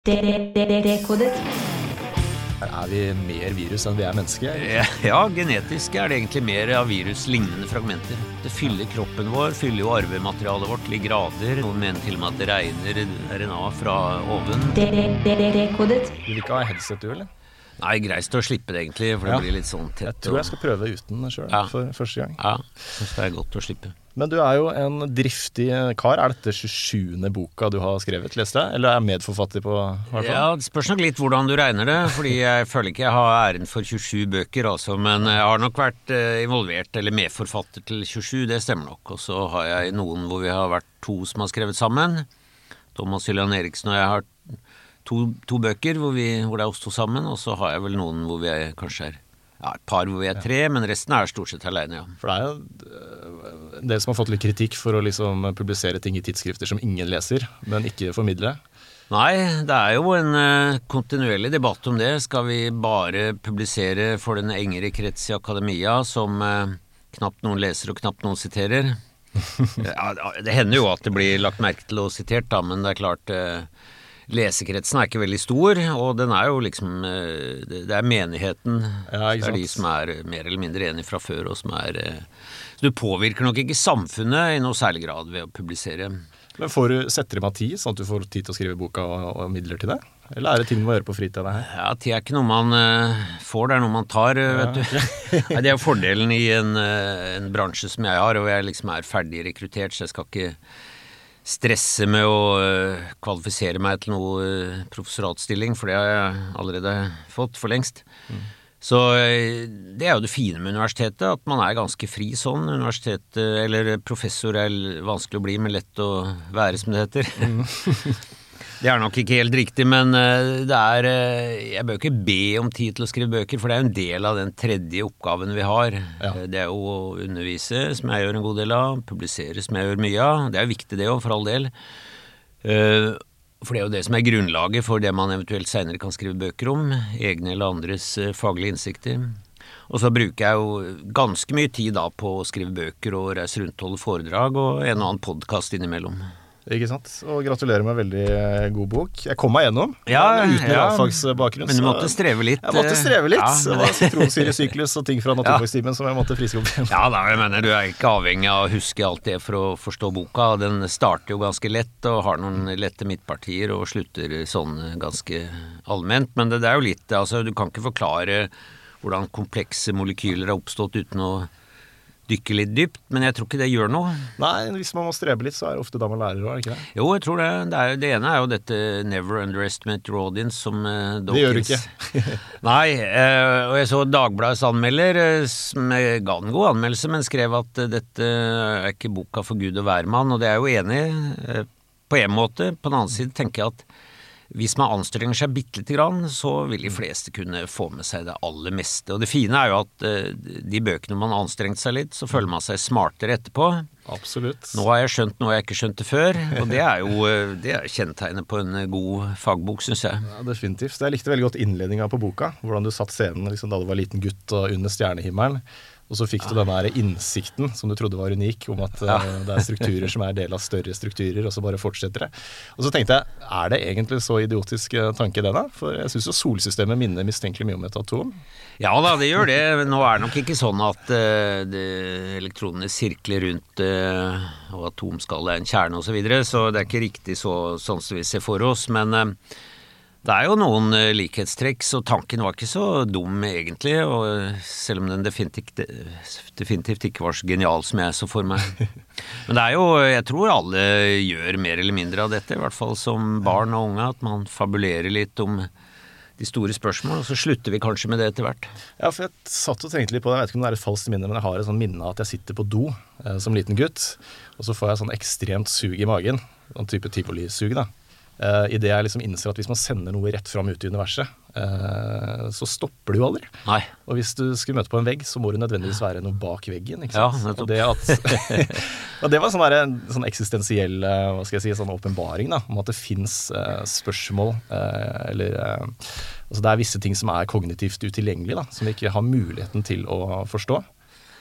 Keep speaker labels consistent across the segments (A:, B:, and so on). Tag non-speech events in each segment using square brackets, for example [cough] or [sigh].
A: Dekodet.
B: Er vi mer virus enn vi er mennesker?
C: Ja, genetisk er det egentlig mer av viruslignende fragmenter. Det fyller kroppen vår, fyller jo arvematerialet vårt til grader. Noen mener til og med at det regner RNA fra oven.
A: Dekodet.
B: Du vil ikke ha headset, du, eller?
C: Nei, greist å slippe det egentlig, for det
B: Ja.
C: blir litt sånn tett.
B: Jeg tror jeg skal prøve uten sjøl
C: Ja.
B: for første gang.
C: Ja, syns det er godt å slippe.
B: Men du er jo en driftig kar. Er dette 27. boka du har skrevet, leste jeg? Eller er medforfatter på hvert fall?
C: Ja, Det spørs nok litt hvordan du regner det, fordi jeg føler ikke jeg har æren for 27 bøker, altså. Men jeg har nok vært eh, involvert, eller medforfatter til 27, det stemmer nok. Og så har jeg noen hvor vi har vært to som har skrevet sammen. Thomas Hylland Eriksen og jeg har to, to bøker hvor, vi, hvor det er oss to sammen. Og så har jeg vel noen hvor vi er, kanskje er ja, et par hvor vi er tre, men resten er stort sett aleine, ja.
B: For det er jo en del som har fått litt kritikk for å liksom publisere ting i tidsskrifter som ingen leser, men ikke formidle.
C: Nei, det er jo en eh, kontinuerlig debatt om det. Skal vi bare publisere for den engere krets i akademia som eh, knapt noen leser og knapt noen siterer? [laughs] ja, det hender jo at det blir lagt merke til og sitert, da, men det er klart eh, Lesekretsen er ikke veldig stor, og den er jo liksom eh, Det er menigheten.
B: Ja,
C: det er de som er mer eller mindre enige fra før, og som er eh, Så du påvirker nok ikke samfunnet i noe særlig grad ved å publisere.
B: Men får du setter i tid, sånn at du får tid til å skrive boka og, midler til det? Eller er det ting du må gjøre på fritida?
C: Ja, tid er ikke noe man eh, får, det er noe man tar, vet ja. du. [laughs] Nei, det er jo fordelen i en, en bransje som jeg har, og jeg liksom er ferdig rekruttert, så jeg skal ikke stresse med å eh, kvalifisere meg til noe eh, professoratstilling, for det har jeg allerede fått for lengst. Så eh, det er jo det fine med universitetet, at man er ganske fri sånn. Universitetet, eller professor er vanskelig å bli, men lett å være, som det heter. [laughs] Det er nok ikke helt riktig, men eh, det er eh, Jeg bør ikke be om tid til å skrive bøker, for det er jo en del av den tredje oppgaven vi har.
B: Ja.
C: Eh, Det er jo å undervise, som jeg gjør en god del av, publisere, som jeg gjør mye av. Det er jo viktig det òg, for all del. For det er jo det som er grunnlaget for det man eventuelt seinere kan skrive bøker om. Egne eller andres faglige innsikter. Og så bruker jeg jo ganske mye tid da på å skrive bøker og reise rundt og holde foredrag, og en og annen podkast innimellom.
B: Ikke sant? Og gratulerer med en veldig eh, god bok. Jeg kom meg gjennom,
C: Ja,
B: uten
C: ja.
B: realfagsbakgrunn.
C: Men du måtte streve litt.
B: Jeg måtte
C: eh,
B: streve litt.
C: ja,
B: det var sitronsyresyklus og ting fra [laughs] naturfagstimen som jeg måtte friske opp igjen.
C: Ja da, jeg mener du er ikke avhengig av å huske alt det for å forstå boka. Den starter jo ganske lett og har noen lette midtpartier og slutter sånn ganske allment. Men det, det er jo litt Altså, du kan ikke forklare hvordan komplekse molekyler har oppstått uten å dykke litt dypt, men jeg tror ikke det gjør noe.
B: Nei, hvis man må strebe litt, så er det ofte da man lærer òg, er det ikke det?
C: Jo, jeg tror det. Det, er, det ene er jo dette 'never underestimate your audience', som eh,
B: Det gjør du ikke. [laughs]
C: Nei, uh, og jeg så Dagbladets anmelder, uh, som ga en god anmeldelse, men skrev at dette er ikke boka for Gud og hvermann, og det er jeg jo enig i, på en måte. På den annen side tenker jeg at hvis man anstrenger seg bitte lite grann, så vil de fleste kunne få med seg det aller meste. Og det fine er jo at eh, de bøkene man har anstrengt seg litt, så føler man seg smartere etterpå.
B: Absolutt.
C: Nå har jeg skjønt noe jeg ikke skjønte før, og det er jo eh, det er kjennetegnet på en eh, god fagbok, syns jeg.
B: Ja, definitivt. Jeg likte veldig godt innledninga på boka. Hvordan du satt scenen liksom, da du var liten gutt og under stjernehimmelen. Og så fikk du denne her innsikten som du trodde var unik, om at ja. det er strukturer som er del av større strukturer, og så bare fortsetter det. Og så tenkte jeg, er det egentlig så idiotisk eh, tanke det, da? For jeg syns jo solsystemet minner mistenkelig mye om et atom.
C: Ja da, det gjør det. Nå er det nok ikke sånn at uh, det, elektronene sirkler rundt uh, og atomskallet er en kjerne osv., så, videre, så det er ikke riktig så, sånn som vi ser for oss. Men eh, det er jo noen eh, likhetstrekk, så tanken var ikke så dum egentlig. Og eh, selv om den definitivt, definitivt ikke var så genial som jeg så for meg. [laughs] Men det er jo, jeg tror alle gjør mer eller mindre av dette, i hvert fall som barn og unge. At man fabulerer litt om de store spørsmål, og så slutter vi kanskje med det etter hvert.
B: Ja, for jeg satt og tenkte litt på det. Jeg vet ikke om det er et falskt minne, men jeg har et sånt minne av at jeg sitter på do eh, som liten gutt, og så får jeg sånn ekstremt sug i magen. Sånn type tivolisug, da. Uh, Idet jeg liksom innser at hvis man sender noe rett fram ut i universet, uh, så stopper det jo aldri.
C: Nei.
B: Og hvis du skulle møte på en vegg, så må det nødvendigvis være noe bak veggen. ikke
C: Ja,
B: sant?
C: Ja,
B: og, det at, [laughs] og det var sånn, en sånn eksistensiell eh, hva skal jeg si, sånn åpenbaring om at det fins spørsmål eh, eller eh, altså Det er visse ting som er kognitivt utilgjengelige, da, som vi ikke har muligheten til å forstå.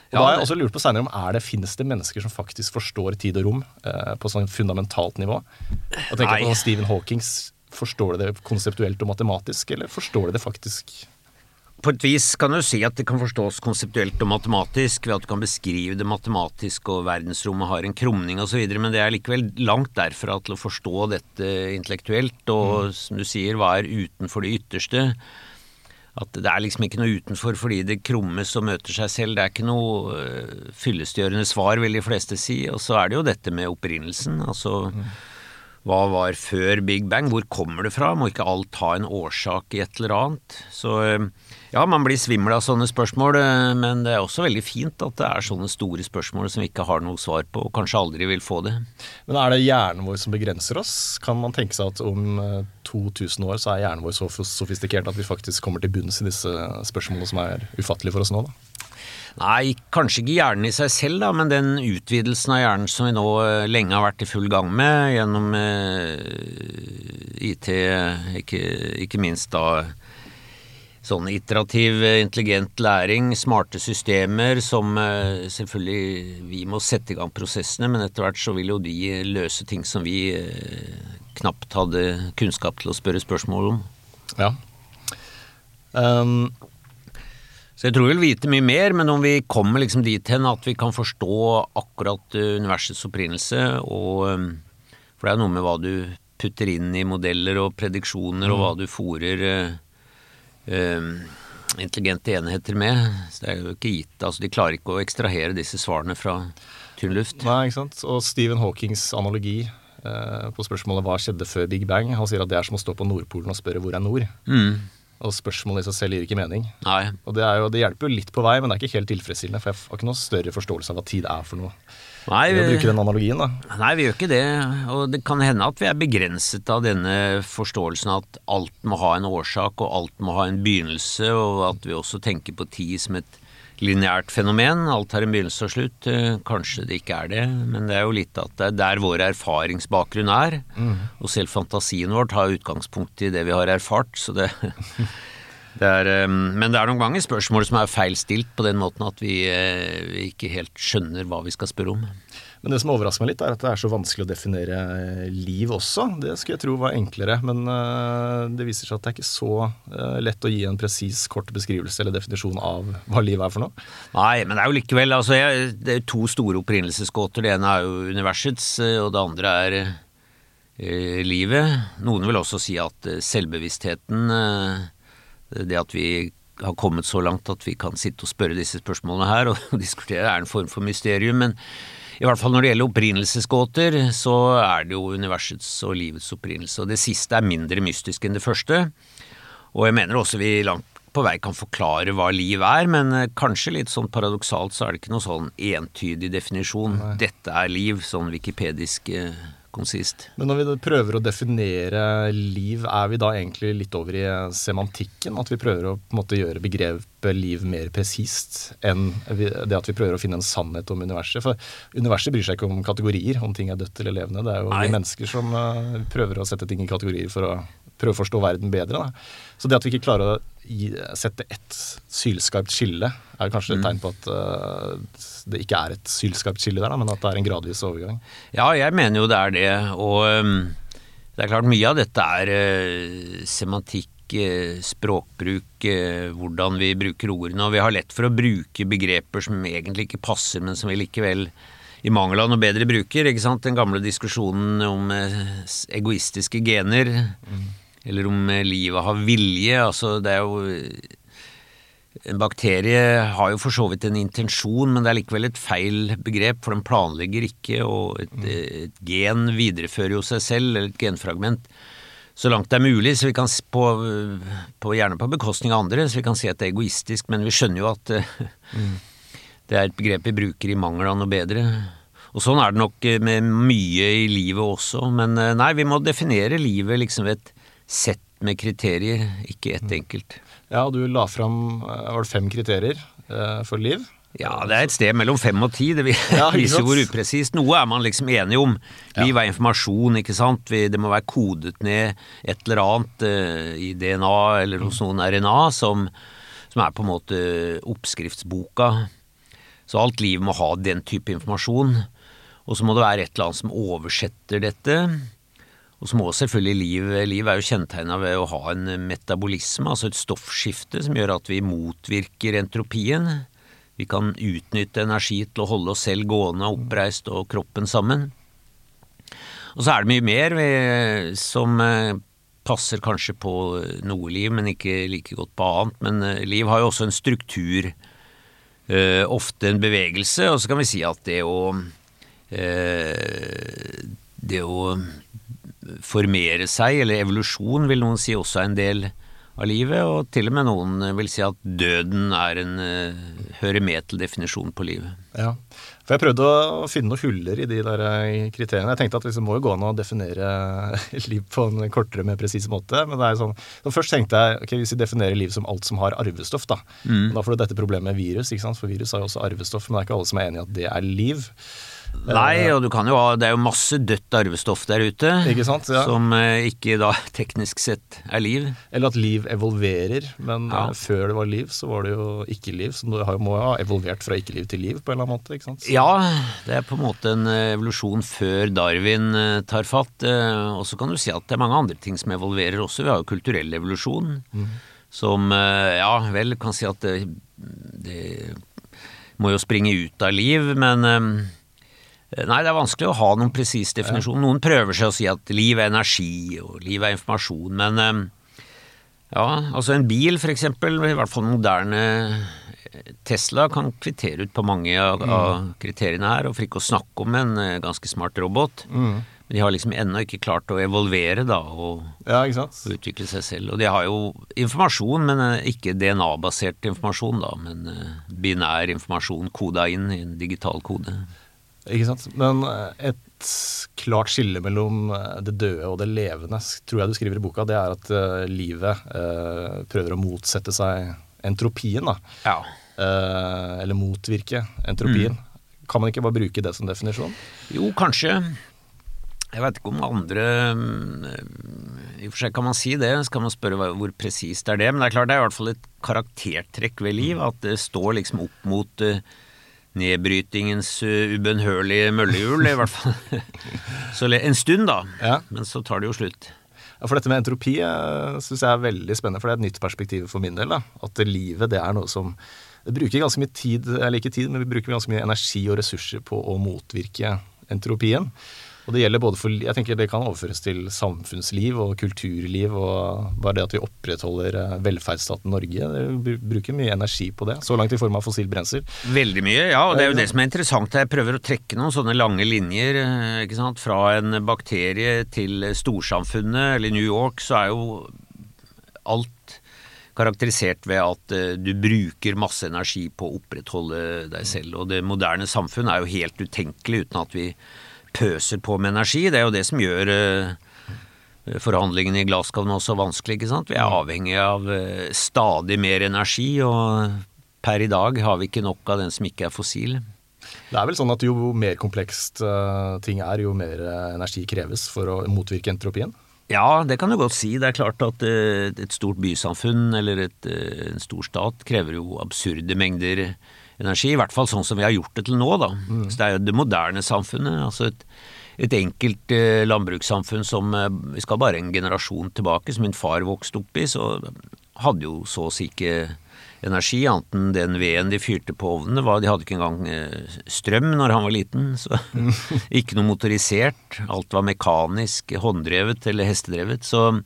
B: Og
C: Ja,
B: da har jeg også lurt på senere om er det finnes det mennesker som faktisk forstår tid og rom eh, på sånn fundamentalt nivå. Og tenker på sånn Stephen Hawkings Forstår de det konseptuelt og matematisk, eller forstår de det faktisk?
C: På et vis kan du si at det kan forstås konseptuelt og matematisk, ved at du kan beskrive det matematisk og verdensrommet har en krumning osv., men det er likevel langt derfra til å forstå dette intellektuelt, og mm. som du sier, hva er utenfor det ytterste? At det er liksom ikke noe utenfor fordi det krummes og møter seg selv. Det er ikke noe uh, fyllestgjørende svar, vil de fleste si. Og så er det jo dette med opprinnelsen. Altså mm. Hva var før Big Bang? Hvor kommer det fra? Må ikke alt ha en årsak i et eller annet? Så uh, ja, man blir svimmel av sånne spørsmål, eh, men det er også veldig fint at det er sånne store spørsmål som vi ikke har noe svar på, og kanskje aldri vil få det.
B: Men er det hjernen vår som begrenser oss? Kan man tenke seg at om 2000 eh, år så er hjernen vår så sofistikert at vi faktisk kommer til bunns i disse spørsmålene som er ufattelige for oss nå? da?
C: Nei, kanskje ikke hjernen i seg selv, da, men den utvidelsen av hjernen som vi nå eh, lenge har vært i full gang med gjennom eh, IT, ikke, ikke minst da sånn iterativ, intelligent læring, smarte systemer som eh, selvfølgelig Vi må sette i gang prosessene, men etter hvert så vil jo de løse ting som vi knapt hadde kunnskap til å spørre spørsmål om.
B: Ja. Um.
C: Så jeg tror vi vil vite mye mer, men om vi kommer liksom dit hen at vi kan forstå akkurat universets opprinnelse, og For det er noe med hva du putter inn i modeller og prediksjoner, mm. og hva du fòrer uh, intelligente enheter med. Så det er jo ikke gitt. Altså, de klarer ikke å ekstrahere disse svarene fra tynn luft.
B: Nei, ikke sant. Og Stephen Hawkings analogi uh, på spørsmålet hva skjedde før Big Bang, han sier at det er som å stå på Nordpolen og spørre hvor er nord.
C: Mm.
B: Og spørsmålet i seg selv gir ikke mening.
C: Nei.
B: Og det, jo, det, hjelper jo litt på vei, men det er ikke helt tilfredsstillende. For jeg har ikke noe større forståelse av hva tid er for noe.
C: Nei,
B: vi, bruke den analogien, da.
C: Nei, vi gjør ikke det. Og det kan hende at vi er begrenset av denne forståelsen at alt må ha en årsak, og alt må ha en begynnelse, og at vi også tenker på tid som et lineært fenomen. Alt har en begynnelse og slutt. Eh, kanskje det ikke er det, men det er jo litt at det er der vår erfaringsbakgrunn er. Mm. Og selv fantasien vår tar utgangspunkt i det vi har erfart, så det, [laughs] det er, eh, Men det er noen ganger spørsmål som er feilstilt på den måten at vi, eh, vi ikke helt skjønner hva vi skal spørre om.
B: Men det som overrasker meg litt, er at det er så vanskelig å definere liv også. Det skulle jeg tro var enklere, men uh, det viser seg at det er ikke så uh, lett å gi en presis, kort beskrivelse eller definisjon av hva livet er for noe.
C: Nei, men det er jo likevel altså, jeg, Det er to store opprinnelsesgåter. Det ene er jo universets, eh, og det andre er eh, livet. Noen vil også si at selvbevisstheten, det at vi har kommet så langt at vi kan sitte og spørre disse spørsmålene her og [laughs] diskutere, er en form for mysterium. men i hvert fall når det gjelder opprinnelsesgåter, så er det jo universets og livets opprinnelse. Og det siste er mindre mystisk enn det første. Og jeg mener også vi langt på vei kan forklare hva liv er, men eh, kanskje litt sånn paradoksalt så er det ikke noe sånn entydig definisjon. Nei. Dette er liv, sånn wikipedisk eh, konsist.
B: Men når vi prøver å definere liv, er vi da egentlig litt over i semantikken? At vi prøver å måte gjøre begrepet liv mer presist enn det at vi prøver å finne en sannhet om universet? For universet bryr seg ikke om kategorier, om ting er dødt eller levende. Det er jo Nei. vi mennesker som uh, prøver å sette ting i kategorier for å prøve å forstå verden bedre. Da. Så det at vi ikke klarer å sette ett sylskarpt skille, er kanskje et mm. tegn på at uh, det ikke er et sylskarpt skille der, da, men at det er en gradvis overgang.
C: Ja, jeg mener jo det er det. Og um, det er klart mye av dette er uh, semantikk språkbruk, hvordan vi bruker ordene. Og vi har lett for å bruke begreper som egentlig ikke passer, men som vi likevel i mangel av noe bedre bruker. ikke sant? Den gamle diskusjonen om egoistiske gener. Mm eller om eh, livet har vilje. Altså, det er jo En bakterie har jo for så vidt en intensjon, men det er likevel et feil begrep, for den planlegger ikke, og et, mm. et gen viderefører jo seg selv, eller et genfragment, så langt det er mulig, så vi kan på, på, gjerne på bekostning av andre, så vi kan si at det er egoistisk, men vi skjønner jo at eh, mm. [laughs] det er et begrep vi bruker i mangel av noe bedre. Og sånn er det nok med mye i livet også, men eh, nei, vi må definere livet liksom ved et sett med kriterier, ikke ett enkelt.
B: Ja, du la fram eh, var det fem kriterier eh, for liv?
C: Ja, det er et sted mellom fem og ti. Det [laughs] viser hvor upresist. Noe er man liksom enig om. Liv er informasjon, ikke sant. Det må være kodet ned et eller annet uh, i DNA eller hos noen RNA som, som, er på en måte oppskriftsboka. Så alt liv må ha den type informasjon. Og så må det være et eller annet som oversetter dette. Og så må selvfølgelig liv Liv er jo kjennetegna ved å ha en metabolisme, altså et stoffskifte, som gjør at vi motvirker entropien. Vi kan utnytte energi til å holde oss selv gående, oppreist og kroppen sammen. Og så er det mye mer vi, som eh, passer kanskje på noe liv, men ikke like godt på annet. Men eh, liv har jo også en struktur, eh, ofte en bevegelse, og så kan vi si at det å det å formere seg, eller evolusjon vil noen si også er en del av livet, og til og med noen vil si at døden er en, uh, hører med til definisjonen på livet.
B: Ja, for Jeg prøvde å finne noen huller i de der eh, kriteriene. Jeg tenkte at det liksom må jo gå an å definere [laughs] liv på en kortere, mer presis måte. Men det er sånn, så først tenkte jeg ok, hvis vi definerer liv som alt som har arvestoff, da. Mm. Da får du dette problemet med virus, ikke sant? for virus har jo også arvestoff. Men det er ikke alle som er enig i at det er liv.
C: Nei, og du kan jo ha Det er jo masse dødt arvestoff der ute.
B: Ikke sant? Ja.
C: Som eh, ikke da [laughs] teknisk sett er liv.
B: Eller at liv evolverer, men ja. Eh, før det var liv, så var det jo ikke-liv. Så du må jo ha evolvert fra ikke-liv til liv på en eller annen måte. ikke sant?
C: Så. Ja, det er på en måte en eh, evolusjon før Darwin tar fatt. Og så kan du si at det er mange andre ting som evolverer også. Vi har jo kulturell evolusjon. Mm. Som ja, vel kan si at det, det må jo springe ut av liv, men Eh, nei, det er vanskelig å ha noen presis definisjon. Ja. Noen prøver seg å si at liv er energi, og liv er informasjon, men eh, ja, altså en bil for eksempel, i hvert fall moderne eh, Tesla kan kvittere ut på mange av, mm. av kriteriene her, og for ikke å snakke om en ganske smart robot. Mm. Men de har liksom ennå ikke klart å evolvere da, og,
B: ja,
C: og, utvikle seg selv. Og de har jo informasjon, men ikke DNA-basert informasjon, da, men binær informasjon koda inn i en digital kode.
B: Ikke sant. Men eh, et klart skille mellom eh, det døde og det levende, tror jeg du skriver i boka, det er at uh, livet eh, prøver å motsette seg entropien, da.
C: Ja.
B: Eh, eller motvirke entropien. Mm. Kan man ikke bare bruke det som definisjon?
C: Jo, kanskje. Jeg vet ikke om andre I og for seg kan man si det, så kan man spørre hvor presist er det. Men det er klart det er i hvert fall et karaktertrekk ved liv, at det står liksom opp mot uh, nedbrytingens uh, ubønnhørlige møllehjul, i hvert fall. [laughs] så en stund, da. Ja. Men så tar det jo slutt.
B: Ja, for dette med entropi eh, syns jeg er veldig spennende, for det er et nytt perspektiv for min del. da. At livet det er noe som det bruker ganske mye tid, eller ikke tid, men vi bruker ganske mye energi og ressurser på å motvirke entropien. Og det gjelder både for, jeg tenker det kan overføres til samfunnsliv og kulturliv. og Bare det at vi opprettholder eh, velferdsstaten Norge. Vi bruker mye energi på det. Så langt i form av fossilt brensel.
C: Veldig mye, ja. Og det er jo det som er interessant. Jeg prøver å trekke noen sånne lange linjer. Eh, ikke sant? Fra en bakterie til storsamfunnet, eller New York, så er jo alt karakterisert ved at eh, du bruker masse energi på å opprettholde deg selv. Og det moderne samfunn er jo helt utenkelig uten at vi pøser på med energi. Det er jo det som gjør uh, forhandlingene i Glasgow nå så vanskelig, ikke sant. Vi er mm. avhengig av uh, stadig mer energi, og per i dag har vi ikke nok av den som ikke er fossil.
B: Det er vel sånn at jo mer komplekst uh, ting er, jo mer energi kreves for å motvirke entropien?
C: Ja, det kan du godt si. Det er klart at et stort bysamfunn eller et, en stor stat krever jo absurde mengder energi. I hvert fall sånn som vi har gjort det til nå, da. Mm. Så det er jo det moderne samfunnet. altså et, et enkelt eh, landbrukssamfunn som eh, Vi skal bare en generasjon tilbake, som min far vokste opp i, så hadde jo så å si ikke energi, annet enn den veden de fyrte på ovnene. De hadde ikke engang eh, strøm når han var liten, [laughs] så ikke noe motorisert. Alt var mekanisk, hånddrevet eller hestedrevet. så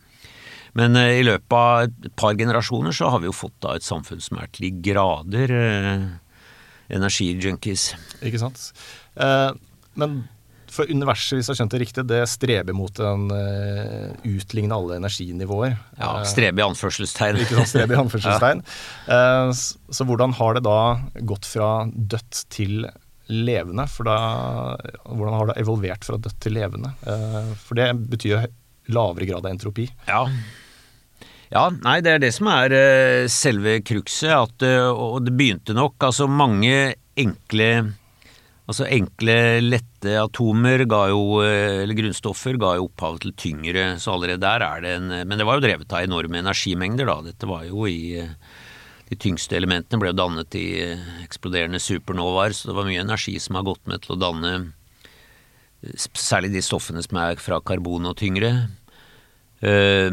C: men eh, i løpet av et par generasjoner så har vi jo fått da et samfunn som er til de grader eh, energijunkies.
B: Ikke sant. Eh, men for universet, hvis jeg har skjønt det riktig, det streber mot en uh, utligne alle energinivåer.
C: Ja, eh, strebe i anførselstegn.
B: Ikke sant, strebe i [laughs] anførselstegn. ja. uh, så, så hvordan har det da gått fra dødt til levende? For da, hvordan har det evolvert fra dødt til levende? Uh, for det betyr jo lavere grad av entropi.
C: Ja, ja, nei, det er det som er uh, selve cruxet. At, uh, og det begynte nok Altså, mange enkle Altså enkle, lette atomer ga jo, uh, eller grunnstoffer ga jo opphavet til tyngre, så allerede der er det en Men det var jo drevet av enorme energimengder, da. Dette var jo i De tyngste elementene ble jo dannet i eksploderende supernovaer, så det var mye energi som har gått med til å danne Særlig de stoffene som er fra karbon og tyngre. Eh,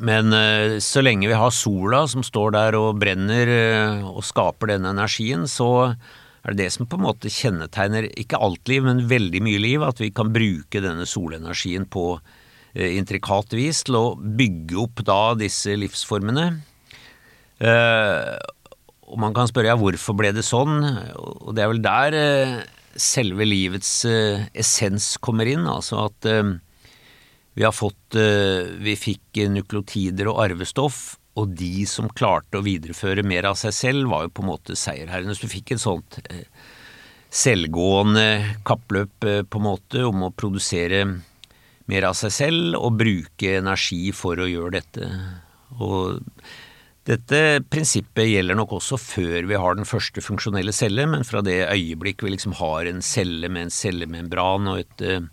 C: men eh, så lenge vi har sola som står der og brenner eh, og skaper denne energien, så er det det som på en måte kjennetegner ikke alt liv, men veldig mye liv, at vi kan bruke denne solenergien på intrikat vis til å bygge opp da disse livsformene. Og man kan spørre ja, hvorfor ble det sånn, og det er vel der selve livets essens kommer inn. Altså at vi har fått uh, Vi fikk nukleotider og arvestoff, og de som klarte å videreføre mer av seg selv, var jo på en måte seierherrene. Så du fikk et sånt selvgående kappløp på en måte om å produsere mer av seg selv og bruke energi for å gjøre dette. Og dette prinsippet gjelder nok også før vi har den første funksjonelle celle, men fra det øyeblikk vi liksom har en celle med en cellemembran og et, eh,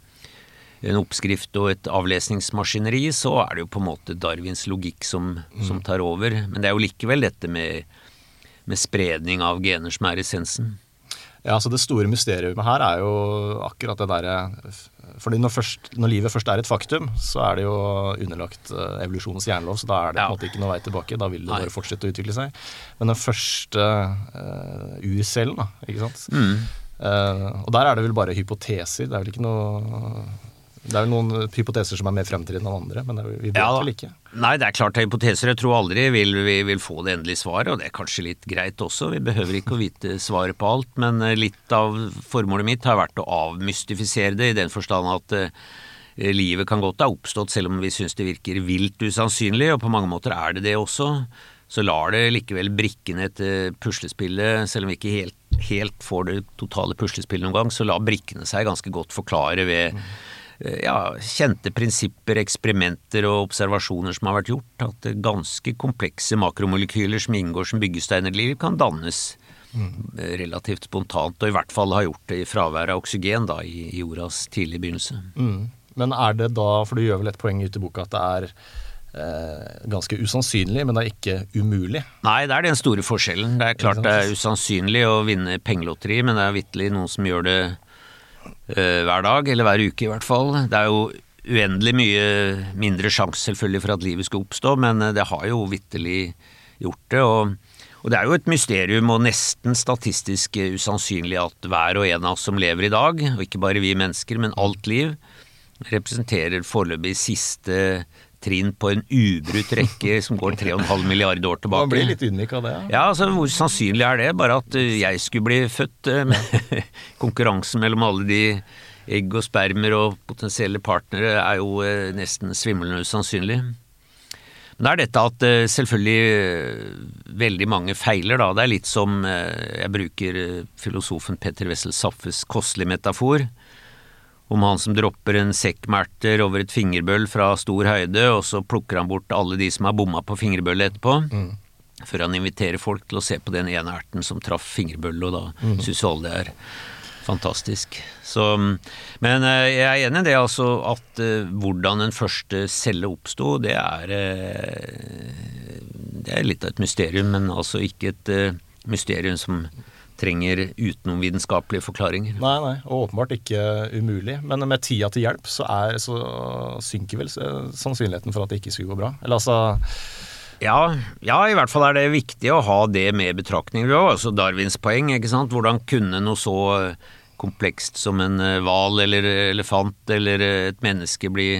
C: en oppskrift og et avlesningsmaskineri, så er det jo på en måte Darwins logikk som, mm. som tar over. Men det er jo likevel dette med, med spredning av gener som er essensen.
B: Ja, så Det store mysteriet her er jo akkurat det derre fordi når, først, når, livet først er et faktum, så er det jo underlagt uh, evolusjonens jernlov, så da er det på en måte ikke noe vei tilbake. Da vil det bare fortsette å utvikle seg. Men den første uh, urcellen, da, ikke sant. Mm. Uh, og der er det vel bare hypoteser. Det er vel ikke noe det er jo noen hypoteser som er mer fremtredende enn andre, men vi vet ja, vel ikke.
C: Nei, det er klart det er hypoteser. Jeg tror aldri vil vi vil få det endelige svaret, og det er kanskje litt greit også. Vi behøver ikke å vite svaret på alt, men eh, litt av formålet mitt har vært å avmystifisere det, i den forstand at uh, livet kan godt ha oppstått selv om vi syns det virker vilt usannsynlig, og på mange måter er det det også. Så lar det likevel brikkene etter puslespillet, selv om vi ikke helt, helt får det totale puslespillet noen gang, så lar brikkene seg ganske godt forklare ved mm Eh, ja, kjente prinsipper, eksperimenter og observasjoner som har vært gjort, at ganske komplekse makromolekyler som inngår som byggesteiner i liv, kan dannes mm. relativt spontant, og i hvert fall har gjort det i fravær av oksygen da, i, jordas tidlige begynnelse.
B: Mm. Men er det da, for du gjør vel et poeng ute i boka, at det er Eh, ganske usannsynlig, men det er ikke umulig.
C: Nei, det er den store forskjellen. Det er klart det er usannsynlig å vinne pengelotteri, men det er vitterlig noen som gjør det hver dag, eller hver uke i hvert fall. Det er jo uendelig mye mindre sjanse selvfølgelig for at livet skal oppstå, men eh, det har jo vitterlig gjort det. og og det er jo et mysterium og nesten statistisk usannsynlig at hver og en av oss som lever i dag, og ikke bare vi mennesker, men alt liv, representerer foreløpig siste trinn på en ubrutt rekke som går 3,5 milliarder år tilbake.
B: Man blir litt ydmyk av det? Ja.
C: ja, altså Hvor sannsynlig er det? Bare at eh, jeg skulle bli født eh, med [laughs] konkurransen mellom alle de egg og spermer og potensielle partnere er jo eh, nesten svimlende usannsynlig. Men det er dette at selvfølgelig veldig mange feiler, da. Det er litt som jeg bruker filosofen Petter Wessel Saffes kostelige metafor om han som dropper en sekk med erter over et fingerbøll fra stor høyde, og så plukker han bort alle de som har bomma på fingerbøllet etterpå. Mm. Før han inviterer folk til å se på den ene erten som traff fingerbøllet, og da mm. syns alle det er fantastisk. Så, men eh, jeg er enig i det, altså, at uh, hvordan den første celle oppsto, det er uh, Det er litt av et mysterium, men altså ikke et mysterium som trenger utenomvitenskapelige forklaringer.
B: Nei, nei, og åpenbart ikke umulig. Men med tida til hjelp så, er, så synker vel sannsynligheten for at det ikke skulle gå bra. Eller altså
C: ja, ja, i hvert fall er det viktig å ha det med betraktning. Altså Darwins poeng, ikke sant. Hvordan kunne noe så komplekst som en eh, hval eller elefant eller et menneske bli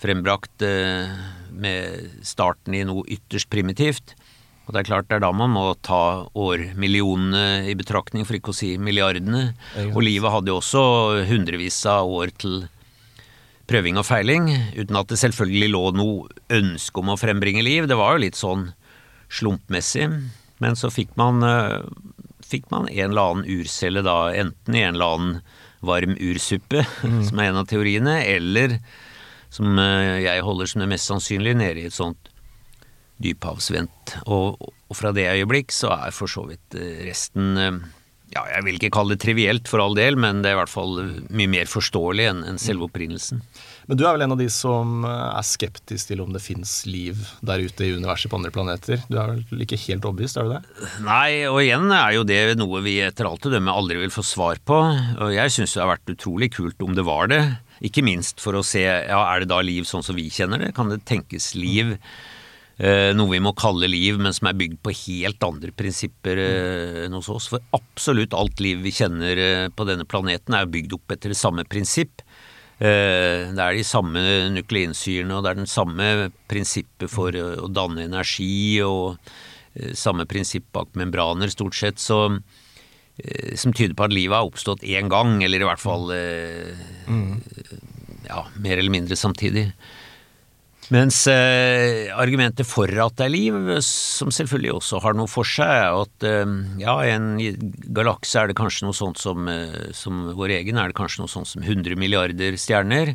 C: frembrakt eh, med starten i noe ytterst primitivt? Og det er klart det er da man må ta årmillionene i betraktning, for ikke å si milliardene. Og livet hadde jo også hundrevis av år til prøving og feiling, uten at det selvfølgelig lå noe ønske om å frembringe liv. Det var jo litt sånn slumpmessig. Men så fikk man, eh, fikk man en eller annen urcelle da, enten i en eller annen varm ursuppe, mm. [laughs] som er en av teoriene, eller som eh, jeg holder som det mest sannsynlige, nede i et sånt dyphavsvendt. Og, og, fra det øyeblikk så er for så vidt eh, resten eh, ja, jeg vil ikke kalle det trivielt for all del, men det er i hvert fall mye mer forståelig enn, en selve opprinnelsen.
B: Men du er vel en av de som er skeptisk til om det fins liv der ute i universet på andre planeter. Du er vel ikke helt overbevist, er du det?
C: Nei, og igjen er jo det noe vi etter alt å dømme aldri vil få svar på. Og jeg syns det har vært utrolig kult om det var det. Ikke minst for å se ja, er det da liv sånn som vi kjenner det. Kan det tenkes liv? Eh, noe vi må kalle liv, men som er bygd på helt andre prinsipper eh, enn hos oss. For absolutt alt liv vi kjenner eh, på denne planeten er bygd opp etter det samme prinsipp. Eh, det er de samme nukleinsyrene, og det er den samme prinsippet for å danne energi, og eh, samme prinsipp bak membraner, stort sett, så, eh, som tyder på at livet har oppstått én gang, eller i hvert fall mm. ja, mer eller mindre samtidig. Mens eh, argumentet for at det er liv, som selvfølgelig også har noe for seg, er at eh, ja, i en galakse er det kanskje noe sånt som, eh, som vår egen, er det kanskje noe sånt som 100 milliarder stjerner.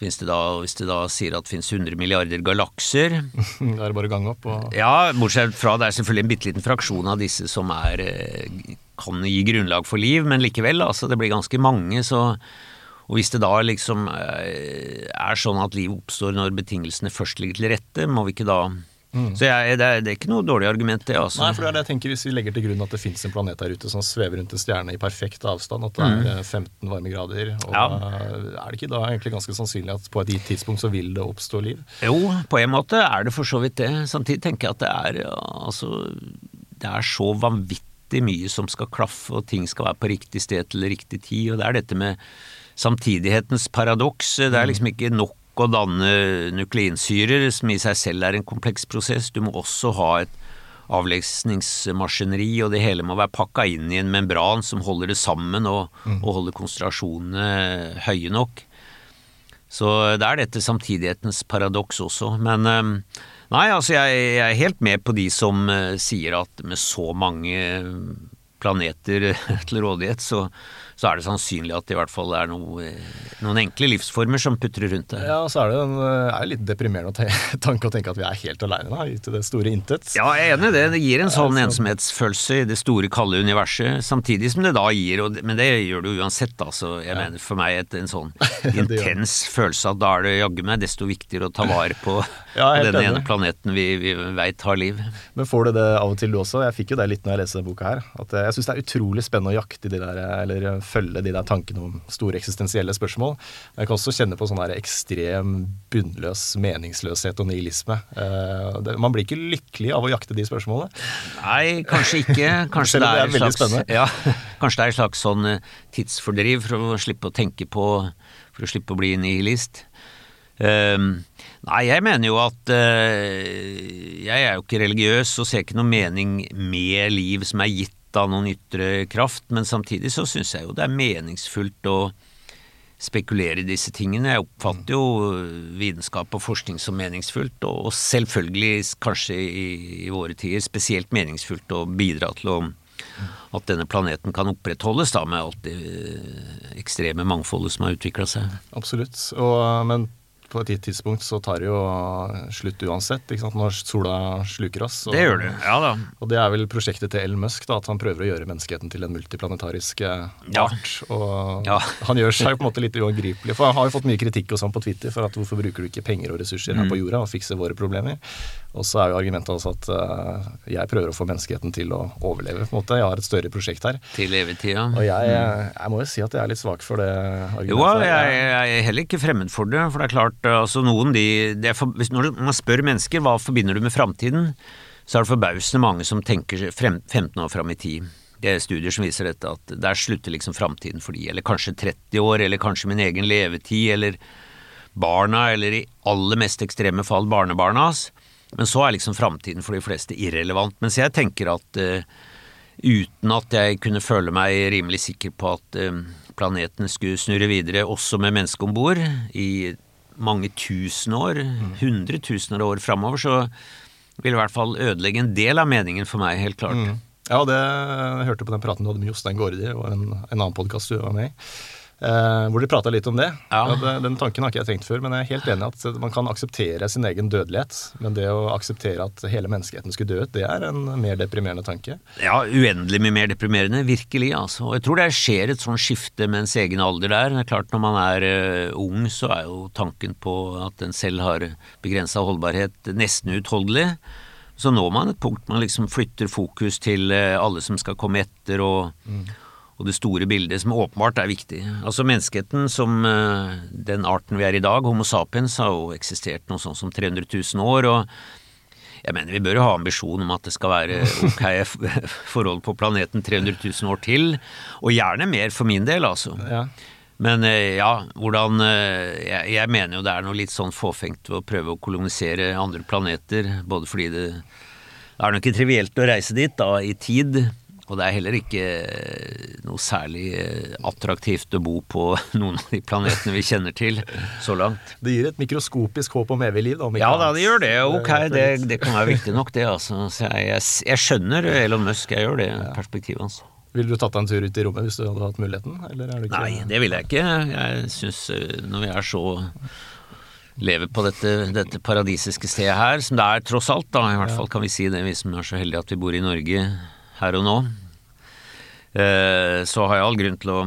C: Det da, hvis det da sier at det finnes 100 milliarder galakser [laughs]
B: Da er det bare å gange opp og
C: Ja, bortsett fra det er selvfølgelig en bitte liten fraksjon av disse som er, eh, kan gi grunnlag for liv, men likevel, altså det blir ganske mange, så og hvis det da liksom eh, er sånn at liv oppstår når betingelsene først ligger til rette, må vi ikke da mm. Så jeg, det, er, det, er, ikke noe dårlig argument, det. altså.
B: Nei, for det er det jeg tenker Hvis vi legger til grunn at det fins en planet der ute som svever rundt en stjerne i perfekt avstand, at det er 15 mm. eh, varmegrader, og ja. er det ikke da egentlig ganske sannsynlig at på et gitt tidspunkt så vil det oppstå liv?
C: Jo, på en måte er det for så vidt det. Samtidig tenker jeg at det er altså Det er så vanvittig mye som skal klaffe, og ting skal være på riktig sted til riktig tid, og det er dette med samtidighetens paradoks. Det er liksom ikke nok å danne nukleinsyrer, som i seg selv er en kompleks prosess. Du må også ha et avlesningsmaskineri, og det hele må være pakka inn i en membran som holder det sammen og, mm. og holder konsentrasjonene høye nok. Så det er dette samtidighetens paradoks også. Men eh, nei, altså jeg, jeg er helt med på de som uh, sier at med så mange planeter [laughs] til rådighet, så, så er det sannsynlig at det i hvert fall er noe, noen enkle livsformer som putrer rundt det.
B: Ja, så er det en, er litt deprimerende [laughs] tanke å tenke at vi er helt aleine da, i det store intet.
C: Ja, jeg er enig i det. Det gir en sånn ja, ensomhetsfølelse i det store, kalde universet, samtidig som det da gir og, Men det gjør det jo uansett, altså. Jeg ja. mener for meg et, en sånn [laughs] intens følelse at da er det jaggu meg desto viktigere å ta vare på, [laughs] ja, på den ene planeten vi, vi veit har liv.
B: Men får du det av og til du også? Jeg fikk jo det litt når jeg leste denne boka her. At jeg syns det er utrolig spennende å jakte de der, eller følge de der tankene om store eksistensielle spørsmål. Jeg kan også kjenne på sånn der ekstrem bunnløs meningsløshet og nihilisme. Uh, man blir ikke lykkelig av å jakte de spørsmålene.
C: Nei, kanskje ikke. Kanskje, det, er, det slags, ja, kanskje det er et slags sånn eh, tidsfordriv for å slippe å tenke på For å slippe å bli nihilist. Um, nei, jeg mener jo at uh, Jeg er jo ikke religiøs og ser ikke noe mening med liv som er gitt av noen ytre kraft, men samtidig så syns jeg jo det er meningsfullt å spekulere i disse tingene. Jeg oppfatter jo vitenskap og forskning som meningsfullt, og selvfølgelig kanskje i, i våre tider spesielt meningsfullt å bidra til å, at denne planeten kan opprettholdes da, med alt det ekstreme mangfoldet som har utvikla seg.
B: Absolutt. Og, men på et gitt tidspunkt så tar det jo slutt uansett, ikke sant? når sola sluker oss.
C: Og, det gjør det, ja da.
B: Og det er vel prosjektet til Elon Musk, da, at han prøver å gjøre menneskeheten til en multiplanetarisk eh, art. Ja. Og ja. [laughs] han gjør seg på en måte litt uangripelig, for han har jo fått mye kritikk og sånn på Twitter for at hvorfor bruker du ikke penger og ressurser her på mm. jorda og fikser våre problemer. Og så er jo argumentet altså at uh, jeg prøver å få menneskeheten til å overleve, på en måte. Jeg har et større prosjekt her.
C: Til evig.
B: Og jeg, mm. jeg, må jo si at jeg er litt svak for det argumentet.
C: Jo, jeg, jeg er heller ikke fremmed for det, for det er klart altså noen de, for, Når man spør mennesker hva forbinder du med framtiden, så er det forbausende mange som tenker frem, 15 år fram i tid. Det er studier som viser dette, at der slutter liksom framtiden for de, eller kanskje 30 år, eller kanskje min egen levetid, eller barna, eller i aller mest ekstreme fall barnebarnas. Men så er liksom framtiden for de fleste irrelevant. Mens jeg tenker at uh, uten at jeg kunne føle meg rimelig sikker på at uh, planeten skulle snurre videre også med mennesket om bord i mange tusen år, hundretusener av år framover, så vil i hvert fall ødelegge en del av meningen for meg, helt klart. Mm.
B: Ja, det jeg hørte på den praten du hadde med Jostein Gaardi og en, en annen podkast du var med i. Eh, hvor de prata litt om det.
C: Ja.
B: Det. Den tanken har ikke jeg tenkt før, men jeg er helt enig i at man kan akseptere sin egen dødelighet. Men det å akseptere at hele menneskeheten skulle dø ut, det er en mer deprimerende tanke.
C: Ja, uendelig mye mer deprimerende. Virkelig, altså. Og jeg tror det skjer et sånn skifte med ens egen alder der. Det er klart Når man er uh, ung, så er jo tanken på at en selv har begrensa holdbarhet nesten uutholdelig. Så når man et punkt man liksom flytter fokus til uh, alle som skal komme etter, og mm og det store bildet, som åpenbart er viktig. Altså Menneskeheten som uh, den arten vi er i dag, Homo sapiens, har jo eksistert noe sånn som 300 000 år. og jeg mener Vi bør jo ha ambisjon om at det skal være [laughs] ok forhold på planeten 300 000 år til, og gjerne mer for min del, altså. Ja. Men uh, ja, hvordan uh, jeg, jeg, mener jo det er noe litt sånn fåfengt ved å prøve å kolonisere andre planeter, både fordi det, det er nok ikke trivielt å reise dit da, i tid, og det er heller ikke eh, noe særlig eh, attraktivt å bo på [laughs] noen av de planetene vi kjenner til så langt.
B: Det gir et mikroskopisk håp om evig liv, da?
C: ja da, det gjør det. Ok, det, det kan være viktig nok, det. altså. Så jeg, jeg, jeg skjønner Elon Musk, jeg gjør det perspektivet hans. Altså.
B: Ville du tatt deg en tur ut i rommet hvis du hadde hatt muligheten?
C: Ikke... Nei, det ville jeg ikke. Jeg syns eh, når vi er så lever på dette, dette, paradisiske stedet her, som det er tross alt, da, i hvert fall kan vi si det, vi som er så heldige at vi bor i Norge her og nå, eh, så har jeg all grunn til å,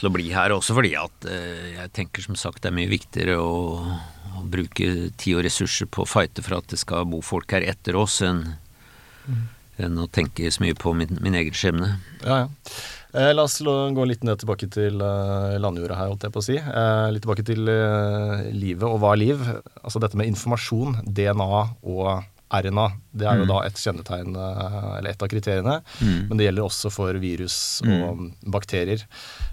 C: til å bli her, også fordi at eh, jeg tenker som sagt det er mye viktigere å, å bruke tid og ressurser på å fighte for at det skal bo folk her etter oss, enn mm. enn å tenke så mye på min, min egen skjebne.
B: Ja, ja. Eh, la oss gå litt ned tilbake til eh, landjorda her, holdt jeg på å si. Eh, litt tilbake til uh, livet og hva er liv. Altså dette med informasjon, DNA og RNA. Det er jo mm. da et kjennetegn, eh, eller et av kriteriene. Mm. Men det gjelder også for virus og mm. bakterier.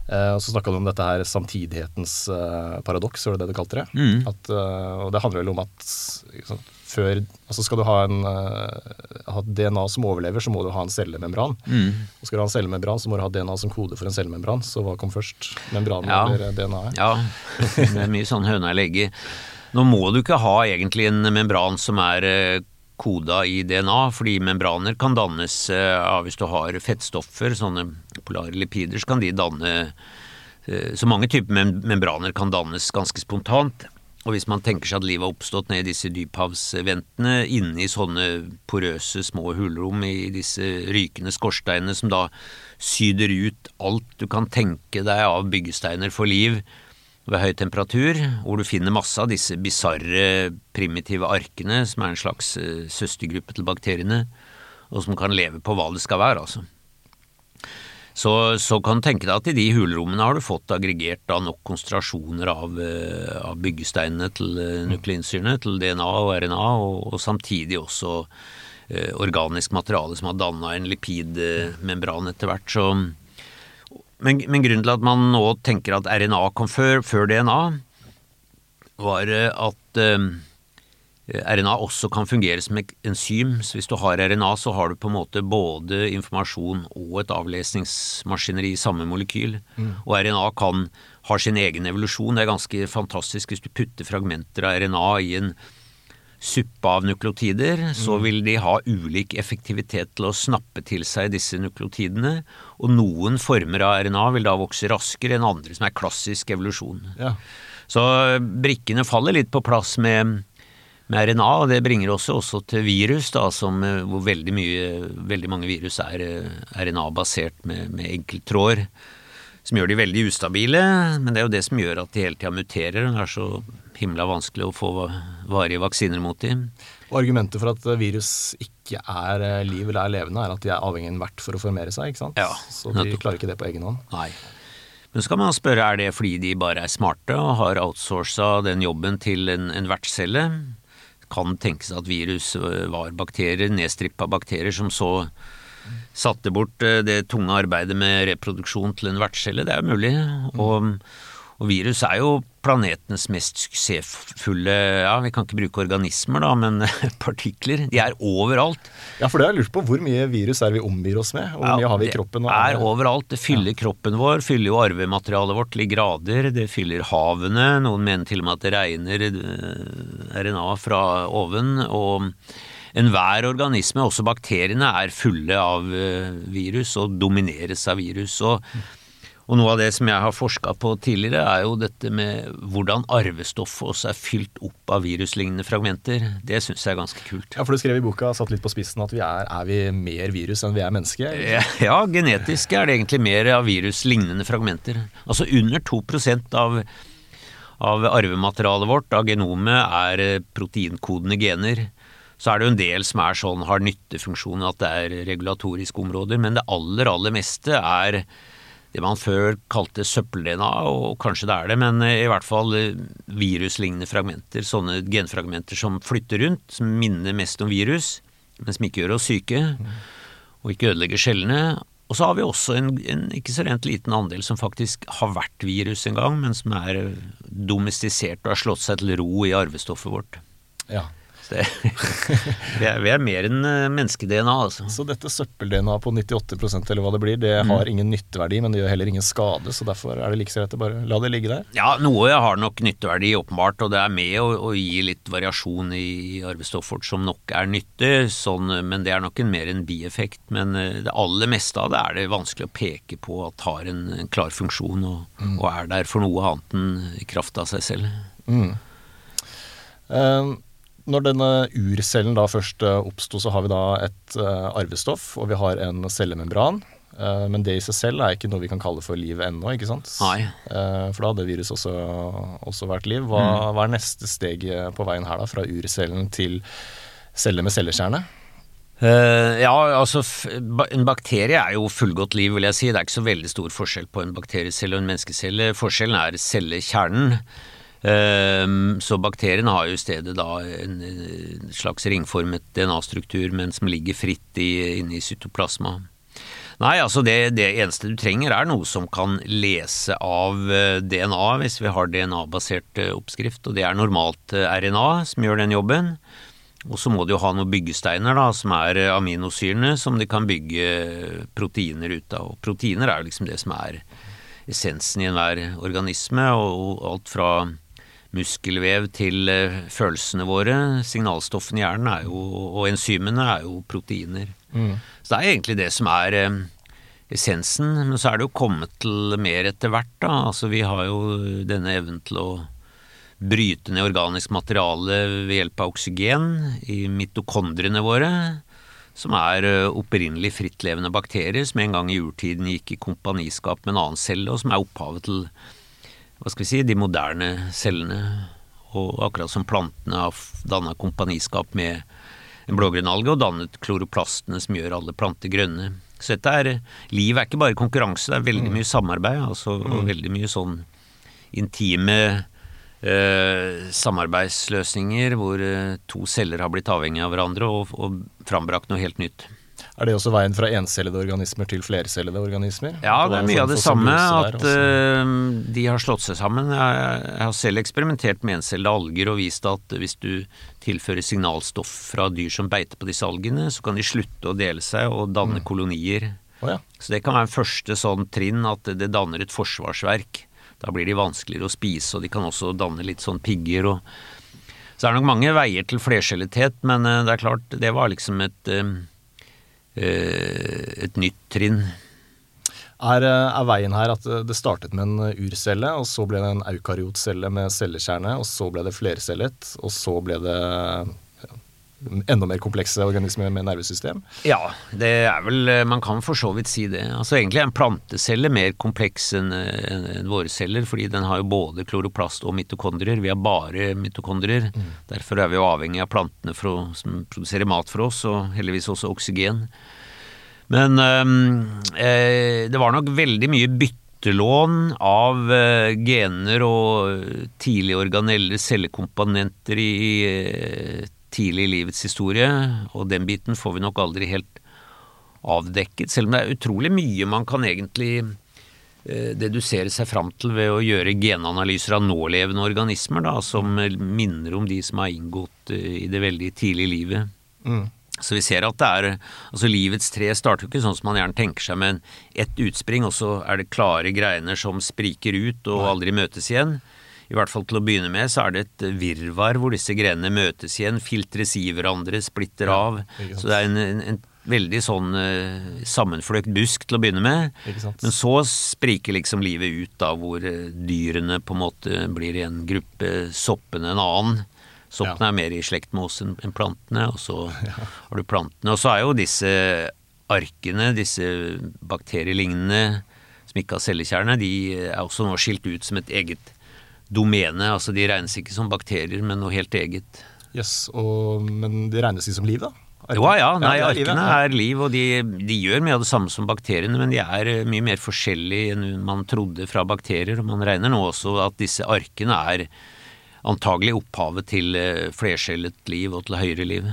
B: Eh, og så snakka du om dette her samtidighetens eh, paradoks, var det det du kalte det? Mm. At, eh, og det handler vel om at liksom, før Altså skal du ha, en, uh, ha DNA som overlever, så må du ha en cellemembran. Mm. Og skal du ha en cellemembran, så må du ha DNA som kode for en cellemembran. Så hva kom først? Membranen ja. eller DNA-et?
C: Ja, det er mye sånn høna eller egget. Nå må du ikke ha egentlig en membran som er koda i DNA, fordi membraner kan dannes eh, av hvis du har fettstoffer, sånne polare lipider, så kan de danne eh, Så mange typer membraner kan dannes ganske spontant. Og hvis man tenker seg at livet har oppstått ned i disse dyphavsventene, inni sånne porøse små hulrom i disse rykende skorsteinene som da syder ut alt du kan tenke deg av byggesteiner for liv, ved høy temperatur, hvor du finner masse av disse bisarre, primitive arkene, som er en slags uh, søstergruppe til bakteriene, og som kan leve på hva det skal være, altså. Så, så kan du tenke deg at i de hulrommene har du fått aggregert da nok konsentrasjoner av, uh, av byggesteinene til uh, nukleinsyrene, til DNA og RNA, og, og samtidig også organisk materiale som har danna en lipidmembran etter hvert. så men, men, grunnen til at man nå tenker at RNA kom før, før DNA, var eh, at eh, RNA også kan fungere som et enzym. Så hvis du har RNA, så har du på en måte både informasjon og et avlesningsmaskineri i samme molekyl. Mm. Og RNA kan, har sin egen evolusjon. Det er ganske fantastisk hvis du putter fragmenter av RNA i en suppe av nukleotider, så mm. vil de ha ulik effektivitet til å snappe til seg disse nukleotidene. Og noen former av RNA vil da vokse raskere enn andre, som er klassisk evolusjon. Ja. Så brikkene faller litt på plass med, med RNA, og det bringer oss også til virus, da, som, hvor veldig, mye, veldig mange virus er RNA-basert med, med enkelttråder. Som gjør de veldig ustabile, men det er jo det som gjør at de hele tida muterer. Det er så himla vanskelig å få varige vaksiner mot dem.
B: Og Argumentet for at virus ikke er eh, liv eller er levende, er at de er avhengig av en vert for å formere seg. ikke sant?
C: Ja,
B: så de klarer ikke det på egen hånd.
C: Nei. Men så kan man spørre er det fordi de bare er smarte og har outsourca den jobben til en, en vertscelle. Kan tenkes at virus eh, var bakterier, nedstrippa bakterier, som så satte bort eh, det tunge arbeidet med reproduksjon til en vertscelle. Det er jo mulig. Og og virus er jo planetenes mest suksessfulle Ja, vi kan ikke bruke organismer, da, men [laughs] partikler. De er overalt.
B: Ja, for det har jeg lurt på. Hvor mye virus er vi omgir oss med? Og hvor mye har vi i kroppen?
C: Det er overalt. Det fyller ja. kroppen vår, fyller jo arvematerialet vårt til grader. Det fyller havene. Noen mener til og med at det regner eh, RNA fra oven. og Enhver organisme, også bakteriene, er fulle av eh, virus og domineres av virus. og Og noe av det som jeg har forska på tidligere, er jo dette med hvordan arvestoffet også er fylt opp av viruslignende fragmenter. Det syns jeg er ganske kult.
B: Ja, for du skrev i boka, satt litt på spissen, at vi er, er vi mer virus enn vi er mennesker?
C: Ja, ja, genetisk er det egentlig mer av viruslignende fragmenter. Altså under 2% av, av arvematerialet vårt, av genomet, er eh, proteinkodende gener. Så er det jo en del som er sånn, har nyttefunksjon, at det er regulatoriske områder, men det aller, aller meste er det man før kalte søppel-DNA, og kanskje det er det, men i hvert fall eh, viruslignende fragmenter. Sånne genfragmenter som flytter rundt, som minner mest om virus, men som ikke gjør oss syke, og ikke ødelegger cellene. Og så har vi også en, en, ikke så rent liten andel som faktisk har vært virus en gang, men som er domestisert og har slått seg til ro i arvestoffet vårt.
B: Ja.
C: Det, [laughs] vi, er, vi, er, mer enn eh, menneske-DNA, altså.
B: Så dette søppel-DNA på 98% eller hva det blir, det mm. har ingen nytteverdi, men det gjør heller ingen skade, så derfor er det like så å bare la det ligge der?
C: Ja, noe har nok nytteverdi, åpenbart, og det er med å, å gi litt variasjon i arvestoffet vårt som nok er nyttig, sånn, men det er nok en mer en bieffekt. Men eh, det aller meste av det er det vanskelig å peke på at har en, en klar funksjon og, mm. og, er der for noe annet enn kraft av seg selv. Mm.
B: Um, når denne urcellen da først eh, oppsto, så har vi da et uh, arvestoff, og vi har en cellemembran. Uh, men det i seg selv er ikke noe vi kan kalle for liv ennå, ikke sant?
C: Nei.
B: Uh, for da hadde virus også, også vært liv. Hva, mm. hva, er neste steg på veien her, da? Fra urcellen til celle med cellekjerne?
C: ja, altså en bakterie er jo fullgodt liv, vil jeg si. Det er ikke så veldig stor forskjell på en bakteriecelle og en menneskecelle. Forskjellen er cellekjernen. Ehm, så bakterien har jo i stedet da en slags ringformet DNA-struktur, men som ligger fritt inne i cytoplasma. Nei, altså det, det, eneste du trenger er noe som kan lese av eh, DNA, hvis vi har DNA-basert eh, oppskrift, og det er normalt eh, RNA som gjør den jobben. Og så må de jo ha noen byggesteiner, da, som er aminosyrene, som de kan bygge proteiner ut av. Og proteiner er jo liksom det som er essensen i enhver organisme, og alt fra muskelvev til eh, følelsene våre. Signalstoffene i hjernen er jo, og enzymene er jo proteiner. Mm. Så det er egentlig det som er eh, essensen. Men så er det jo kommet til mer etter hvert, da. Altså vi har jo denne evnen til å bryte ned organisk materiale ved hjelp av oksygen i mitokondriene våre. Som er eh, opprinnelig frittlevende bakterier som en gang i urtiden gikk i kompaniskap med en annen celle, og som er opphavet til hva skal vi si, de moderne cellene. Og akkurat som plantene har danna kompaniskap med en blågrønn alge og dannet kloroplastene som gjør alle planter grønne. Så dette er Liv er ikke bare konkurranse, det er veldig mm. mye samarbeid. Altså, og mm. veldig mye sånn intime eh, samarbeidsløsninger hvor eh, to celler har blitt avhengig av hverandre og, og frambrakt noe helt nytt.
B: Er det også veien fra encellede organismer til flercellede organismer?
C: Ja, det er mye av det samme. At uh, de har slått seg sammen. Jeg, jeg har selv eksperimentert med encellede alger og vist at hvis du tilfører signalstoff fra dyr som beiter på disse algene, så kan de slutte å dele seg og danne mm. kolonier.
B: Oh, ja.
C: Så det kan være en første sånn trinn at det danner et forsvarsverk. Da blir de vanskeligere å spise, og de kan også danne litt sånn pigger. og så er nok mange veier til flercellethet, men uh, det er klart, det var liksom et uh, et nytt trinn.
B: Er, eh, er, veien her at det startet med en urcelle, og så ble det en eukaryotcelle med cellekjerne, og så ble det flercellet, og så ble det enda mer komplekse organismer med nervesystem?
C: Ja, det er vel Man kan for så vidt si det. Altså Egentlig er en plantecelle mer kompleks enn en våre celler, fordi den har jo både kloroplast og mitokondrier. Vi har bare mitokondrier. Mm. Derfor er vi jo avhengig av plantene å, som produserer mat for oss, og heldigvis også oksygen. Men øh, det var nok veldig mye byttelån av gener og tidlige organeller cellekomponenter i tidlig i livets historie, og den biten får vi nok aldri helt avdekket, selv om det er utrolig mye man kan egentlig eh, dedusere seg fram til ved å gjøre genanalyser av nålevende organismer, da, som minner om de som har inngått eh, i det veldig tidlige livet. Mm. Så vi ser at det er Altså, livets tre starter jo ikke sånn som man gjerne tenker seg, men ett utspring, og så er det klare greiner som spriker ut og aldri møtes igjen. I hvert fall til å begynne med så er det et virvar hvor disse grenene møtes igjen, filtres i hverandre, splitter av. så det er en, en, en veldig sånn uh, sammenfløkt busk til å begynne med. Men så spriker liksom livet ut, da, hvor uh, dyrene på en måte blir i en gruppe, soppene en annen. Soppene ja. er mer i slekt med oss enn plantene, og så [laughs] ja. har du plantene. Og så er jo disse arkene, disse bakterielignende som ikke har cellekjerne, de er også nå skilt ut som et eget domene. Altså de regnes ikke som bakterier, men noe helt eget.
B: Yes, Men de regnes ikke som liv, da?
C: Jo ja, nei, ja, arkene er liv, og de, de, gjør mye av det samme som bakteriene, men de er eh, mye mer forskjellige enn man trodde fra bakterier. og Man regner nå også at disse arkene er antagelig opphavet til flerskjellet liv og til høyere liv.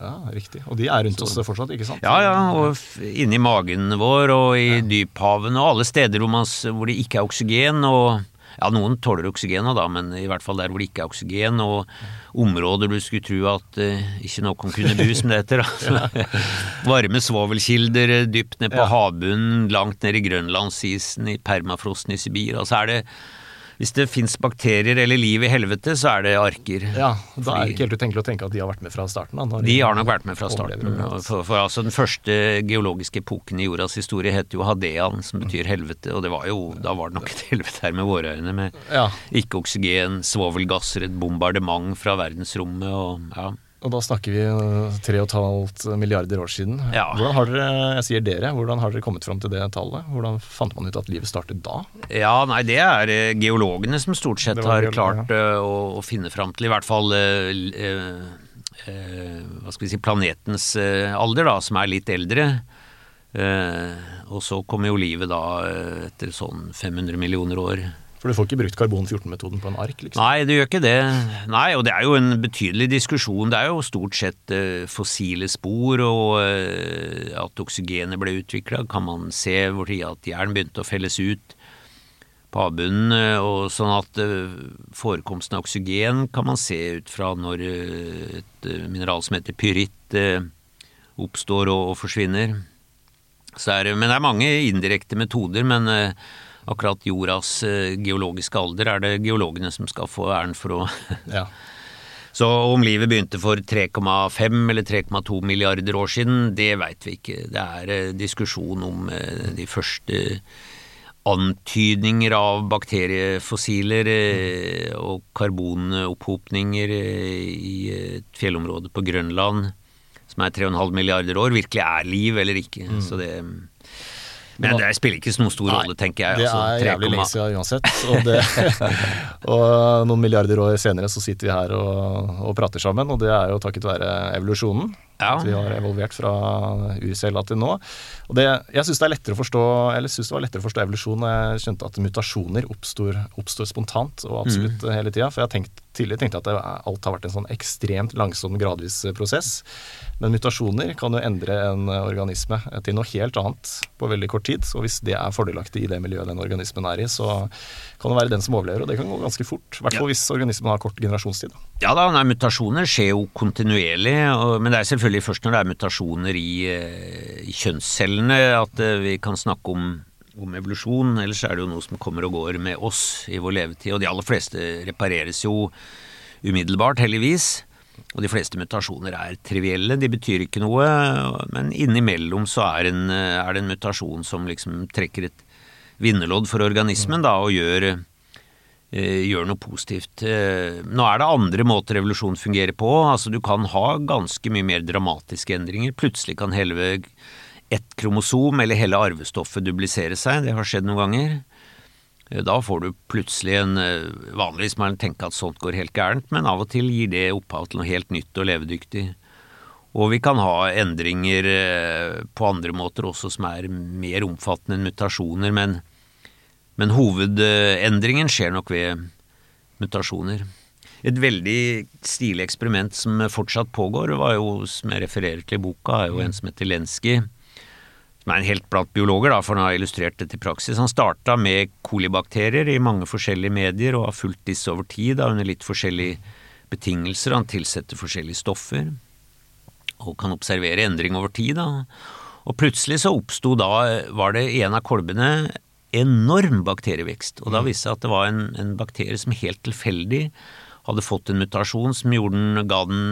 B: Ja, riktig. Og de er rundt oss fortsatt, ikke sant?
C: Ja, ja. Og inni magen vår og i ja. dyphavene og alle steder hvor, man, hvor det ikke er oksygen. og ja, noen tåler oksygenet da, men i hvert fall der hvor det ikke er oksygen, og områder du skulle tro at uh, ikke noen kunne bo, som det heter. Altså. [laughs] [laughs] Varme svovelkilder eh, dypt ned på ja. havbunnen, langt ned i grønlandsisen, i permafrosten i Sibir. Altså er det hvis det fins bakterier eller liv i helvete, så er det arker.
B: Ja, Da er det ikke helt utenkelig å tenke at de har vært med fra starten?
C: Da, de, har nok vært med fra starten. For, for, altså Den første geologiske epoken i jordas historie het jo Hadean, som betyr helvete. Og det var jo, da var det nok et helvete her med våre øyne, med ja. ikke oksygen, svovelgasser, et bombardement fra verdensrommet og ja.
B: Og da snakker vi eh, tre og et halvt milliarder år siden. Ja. Hvordan har dere jeg sier dere, hvordan har dere kommet fram til det tallet? Hvordan fant man ut at livet startet da?
C: Ja, nei, Det er eh, geologene som stort sett har klart ja. Eh, å, å, finne fram til, i hvert fall eh, eh, hva skal vi si, planetens eh, alder, da, som er litt eldre. og så kommer jo livet da etter sånn 500 millioner år.
B: For du får ikke brukt karbon-14-metoden på en ark? liksom?
C: Nei, du gjør ikke det. Nei, og det er jo en betydelig diskusjon. Det er jo stort sett uh, fossile spor, og uh, at oksygenet ble utvikla. Kan man se hvor tid at jern begynte å felles ut på havbunnen. Uh, og sånn at forekomsten av oksygen kan man se ut fra når et mineral som heter pyritt oppstår og, forsvinner. Er, men det er mange indirekte metoder. men akkurat jordas eh, geologiske alder er det geologene som skal få æren for å [laughs] ja. Så om livet begynte for 3,5 eller 3,2 milliarder år siden, det veit vi ikke. Det er eh, diskusjon om eh, de første antydninger av bakteriefossiler og karbonopphopninger i et fjellområde på Grønland som er 3,5 milliarder år, virkelig er liv eller ikke. Mm. Så det men det spiller ikke noen stor rolle, tenker jeg.
B: Det altså, er jævlig lenge siden uansett. Og, det, [laughs] og, noen milliarder år senere så sitter vi her og, og, prater sammen, og det er jo takket være evolusjonen. Ja. At vi har evolvert fra UCLA til nå. Og det, jeg syns det det var lettere å forstå evolusjon når jeg skjønte at mutasjoner oppstår, spontant og absolutt mm. hele tida. For jeg tenkt, tidligere tenkte at det, alt har vært en sånn ekstremt langsom, gradvis prosess. Men mutasjoner kan jo endre en organisme til noe helt annet på veldig kort tid. Og hvis det er fordelaktig i det miljøet den organismen er i, så kan det være den som overlever. Og det kan gå ganske fort. I hvert fall hvis organismen har kort generasjonstid.
C: Ja da, nei, mutasjoner skjer jo kontinuerlig. Og, men det er selvfølgelig først når det er mutasjoner i, eh, i kjønnscellene at eh, vi kan snakke om om evolusjon, ellers er det jo noe som kommer og går med oss i vår levetid. Og de aller fleste repareres jo umiddelbart, heldigvis. Og de fleste mutasjoner er trivielle, de betyr ikke noe, men innimellom så er, en, er det en mutasjon som liksom trekker et vinnerlodd for organismen da, og gjør, eh, gjør noe positivt. Eh, nå er det andre måter revolusjon fungerer på. altså Du kan ha ganske mye mer dramatiske endringer. Plutselig kan hele ett kromosom eller hele arvestoffet dublisere seg. Det har skjedd noen ganger. Eh, da får du plutselig en eh, Vanligvis må man tenke at sånt går helt gærent, men av og til gir det opphav til noe helt nytt og levedyktig. Og vi kan ha endringer eh, på andre måter også som er mer omfattende enn mutasjoner, men, men hovedendringen skjer nok ved mutasjoner. Et veldig stilig eksperiment som fortsatt pågår, var jo, som jeg refererer til i boka, er jo en som heter Lenski som er en helt blant biologer, da, for han har illustrert dette i praksis. Han starta med kolibakterier i mange forskjellige medier og har fulgt disse over tid da, under litt forskjellige betingelser. Han tilsetter forskjellige stoffer og kan observere endring over tid. Da. Og plutselig så oppsto da, var det i en av kolbene enorm bakterievekst. Og da viste det seg at det var en, en bakterie som helt tilfeldig hadde fått en mutasjon som gjorde den, ga den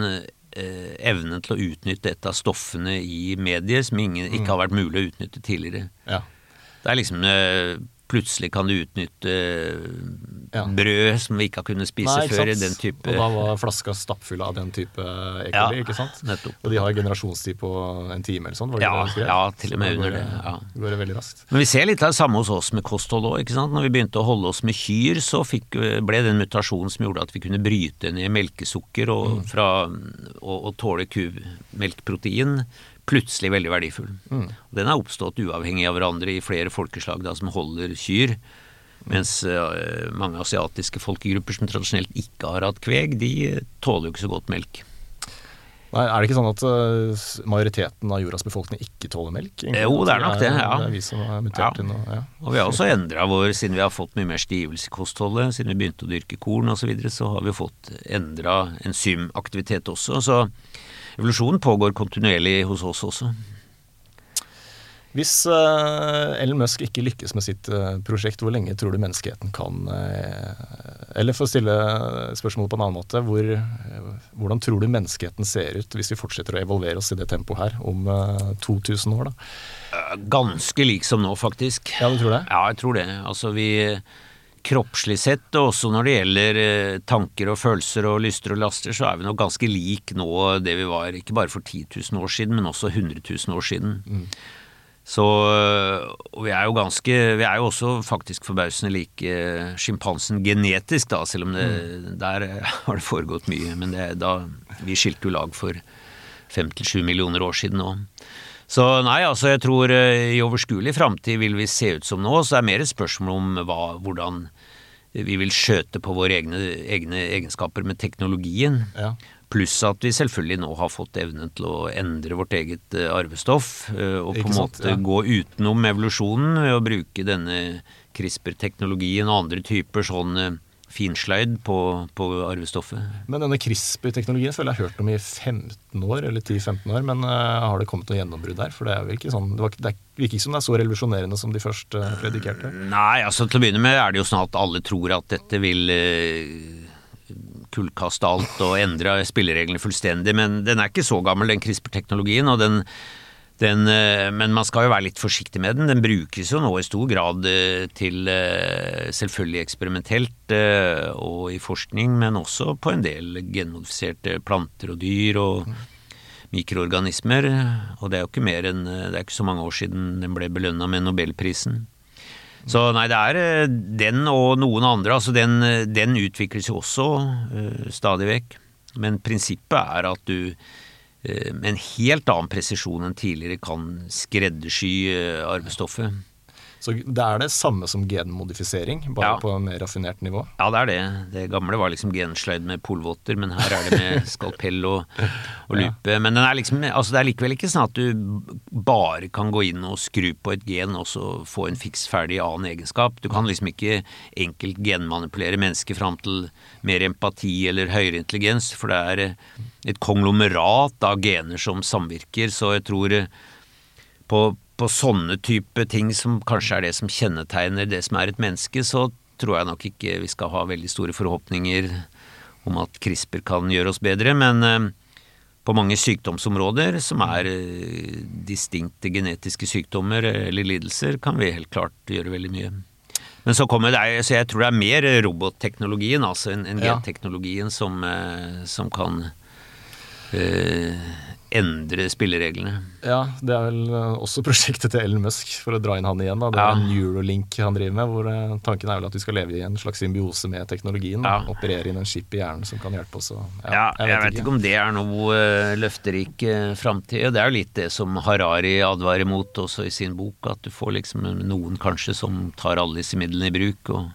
C: evnen til å utnytte et av stoffene i medier som ingen, ikke har vært mulig å utnytte tidligere.
B: Ja.
C: Det er liksom eh, Plutselig kan du utnytte
B: Ja.
C: brød som vi ikke har kunnet spise
B: Nei,
C: før. Den type
B: Og da var flaska stappfull av den type ekoli,
C: Ja,
B: ikke sant?
C: nettopp.
B: Og de har generasjonstid på en time eller sånn?
C: Ja, ja, til og med under
B: går
C: det, ja.
B: går det veldig raskt.
C: Men vi ser litt av det samme hos oss med kosthold òg. Når vi begynte å holde oss med kyr, så fikk, ble det en mutasjon som gjorde at vi kunne bryte ned melkesukker og, fra, og, og tåle kumelkprotein. Plutselig veldig verdifull. Mm. den er oppstått uavhengig av hverandre i flere folkeslag da, som holder kyr. Mens uh, mange asiatiske folkegrupper som tradisjonelt ikke har hatt kveg, de eh, tåler jo ikke så godt melk.
B: Nei, Er det ikke sånn at uh, majoriteten av jordas befolkning ikke tåler melk? egentlig?
C: Jo, det er nok det, ja.
B: Det er vi som har mutert
C: Ja.
B: Inn, og, Ja.
C: Og vi har også endra vår, siden vi har fått mye mer stivelse i kostholdet, siden vi begynte å dyrke korn osv., så, videre, så har vi fått endra enzymaktivitet også. Så evolusjonen pågår kontinuerlig hos oss også.
B: Hvis uh, Elon Musk ikke lykkes med sitt eh, prosjekt, hvor lenge tror du menneskeheten kan eh, Eller for å stille spørsmålet på en annen måte, hvor, eh, hvordan tror du menneskeheten ser ut hvis vi fortsetter å evolvere oss i det tempoet her om eh, 2000 år? da?
C: Eh, Ganske lik som nå, faktisk.
B: Ja, du tror det?
C: Ja, jeg tror det. Altså vi Kroppslig sett, og også når det gjelder eh, tanker og følelser og lyster og laster, så er vi nok ganske lik nå det vi var ikke bare for 10 000 år siden, men også 100 000 år siden. Så Og vi er jo ganske Vi er jo også faktisk forbausende like sjimpansen genetisk, da, selv om det Der eh, [laughs] har det foregått mye. Men det, da Vi skilte jo lag for fem til sju millioner år siden nå. Så nei, altså jeg tror eh, i overskuelig framtid vil vi se ut som nå, så det er mer et spørsmål om hva, hvordan vi vil skjøte på våre egne, egne egenskaper med teknologien.
B: Ja.
C: Pluss at vi selvfølgelig nå har fått evnen til å endre vårt eget eh, arvestoff, eh, og på en måte
B: ja.
C: gå utenom evolusjonen ved å bruke denne CRISPR-teknologien og andre typer sånn finsløyd på, på arvestoffet.
B: Men denne CRISPR-teknologien føler jeg har hørt om i 15 år, eller 10-15 år. Men uh, har det kommet noe gjennombrudd der? For det er ikke sånn, det, var, ikke- det virker ikke som det er så revolusjonerende som de først uh, predikerte.
C: Nei, altså til å begynne med er det jo sånn at alle tror at dette vil uh, kullkaste alt og endre spillereglene fullstendig, men den er ikke så gammel, den CRISPR-teknologien. og den, den, eh, Men man skal jo være litt forsiktig med den. Den brukes jo nå i stor grad eh, til eh, selvfølgelig eksperimentelt og i forskning, men også på en del genmodifiserte planter og dyr og mikroorganismer. Og det er jo ikke mer enn Det er ikke så mange år siden den ble belønna med Nobelprisen. Så nei, det er den og noen andre. Altså den, den utvikles jo også stadig vekk. Men prinsippet er at du med en helt annen presisjon enn tidligere kan skreddersy eh, arvestoffet.
B: Så det er det samme som genmodifisering, bare
C: Ja.
B: på en mer raffinert nivå.
C: Ja, det er det. Det gamle var liksom gensløyd med polvotter, men her er det med [laughs] skalpell og, og lupe. Men den er liksom, altså det er likevel ikke sånn at du bare kan gå inn og skru på et gen og så få en fiks ferdig annen egenskap. Du kan liksom ikke enkelt genmanipulere mennesker fram til mer empati eller høyere intelligens, for det er eh, et konglomerat av gener som samvirker, så jeg tror eh, på, på sånne type ting som kanskje er det som kjennetegner det som er et menneske, så tror jeg nok ikke vi skal ha veldig store forhåpninger om at CRISPR kan gjøre oss bedre, men eh, på mange sykdomsområder som er eh, distinkte genetiske sykdommer eller lidelser, kan vi helt klart gjøre veldig mye. Men så kommer det, så jeg tror det er mer robotteknologien, altså enn genteknologien, som, eh, som kan eh, endre spillereglene.
B: Ja, det er vel eh, også prosjektet til Ellen Musk, for å dra inn han igjen. da. Det er
C: Ja.
B: Neurolink han driver med, hvor eh, tanken er vel at vi skal leve i en slags symbiose med teknologien.
C: Ja.
B: Operere inn en chip i hjernen som kan hjelpe oss. å-
C: Ja, jeg, vet ikke om det er noe uh, løfterik framtid. Det er jo litt det som Harari advarer mot også i sin bok, at du får liksom noen kanskje som tar alle disse midlene i bruk. Og...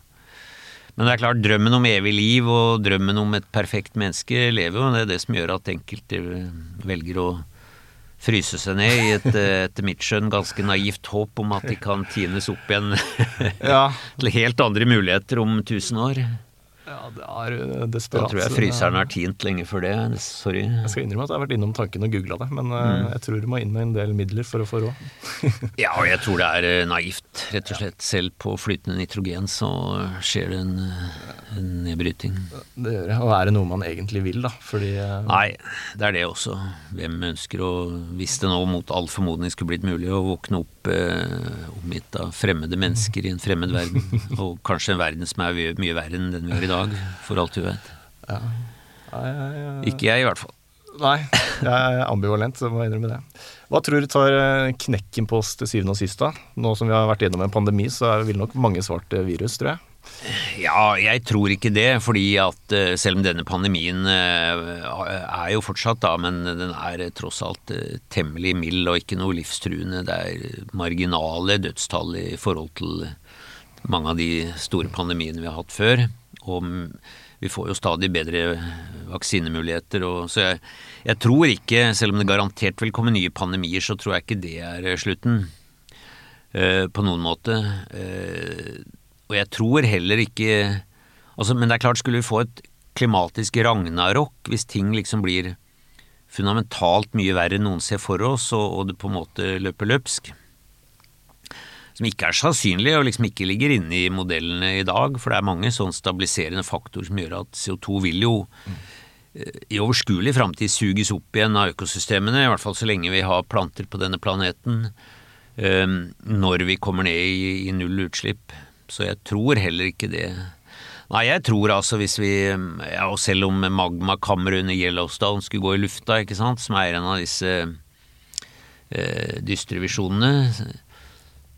C: Men det er klart, drømmen om evig liv og drømmen om et perfekt menneske lever jo. Det er det som gjør at enkelte velger å fryse seg ned i et, uh, etter mitt skjønn, ganske naivt håp om at de kan tines opp igjen
B: Ja, [laughs]
C: til helt andre muligheter om tusen år.
B: Ja det er desperat.
C: Da tror jeg fryseren har tint lenge før det. Sorry.
B: Jeg skal innrømme at jeg har vært innom tanken og googla det, men
C: Mm.
B: eh, jeg tror du må inn med en del midler for å få råd. [laughs]
C: Ja, og jeg tror det er eh, naivt rett og slett selv på flytende nitrogen så skjer det en, en nedbryting.
B: Det gjør det. Og er det noe man egentlig vil, da? Fordi eh,
C: Nei, det er det også. Hvem ønsker å Hvis det nå mot all formodning skulle blitt mulig å våkne opp eh, omgitt av fremmede mennesker i en fremmed verden, [laughs] og kanskje en verden som er mye verre enn den vi har i dag, for alt du vet.
B: ja. Nei, jeg- jeg-
C: Ikke jeg, i hvert fall.
B: Nei, jeg er ambivalent, så må jeg innrømme det. Hva tror du tar eh, knekken på oss til syvende og sist, da? Nå som vi har vært gjennom en pandemi, så ville vil nok mange svart virus, tror jeg.
C: Ja, jeg tror ikke det, fordi at eh, selv om denne pandemien eh, er jo fortsatt da, men den er tross alt temmelig mild og ikke noe livstruende. Det er marginale dødstall i forhold til mange av de store pandemiene vi har hatt før. Og vi får jo stadig bedre vaksinemuligheter. Og, så jeg, jeg tror ikke, selv om det garantert vil komme nye pandemier, så tror jeg ikke det er eh, slutten. Uh, på noen måte. Uh, og jeg tror heller ikke altså, Men det er klart, skulle vi få et klimatisk ragnarok hvis ting liksom blir fundamentalt mye verre enn noen ser for oss, og, og det på en måte løper løpsk som ikke er sannsynlig, og liksom ikke ligger inne i modellene i dag, for det er mange sånn stabiliserende faktorer som gjør at CO2 vil jo eh, i overskuelig framtid suges opp igjen av økosystemene, i hvert fall så lenge vi har planter på denne planeten, eh, når vi kommer ned i null utslipp. Så jeg tror heller ikke det. Nei, jeg tror altså hvis vi ja, Og selv om magmakammeret under Yellowstone skulle gå i lufta, ikke sant, som er en av disse eh, dystre visjonene,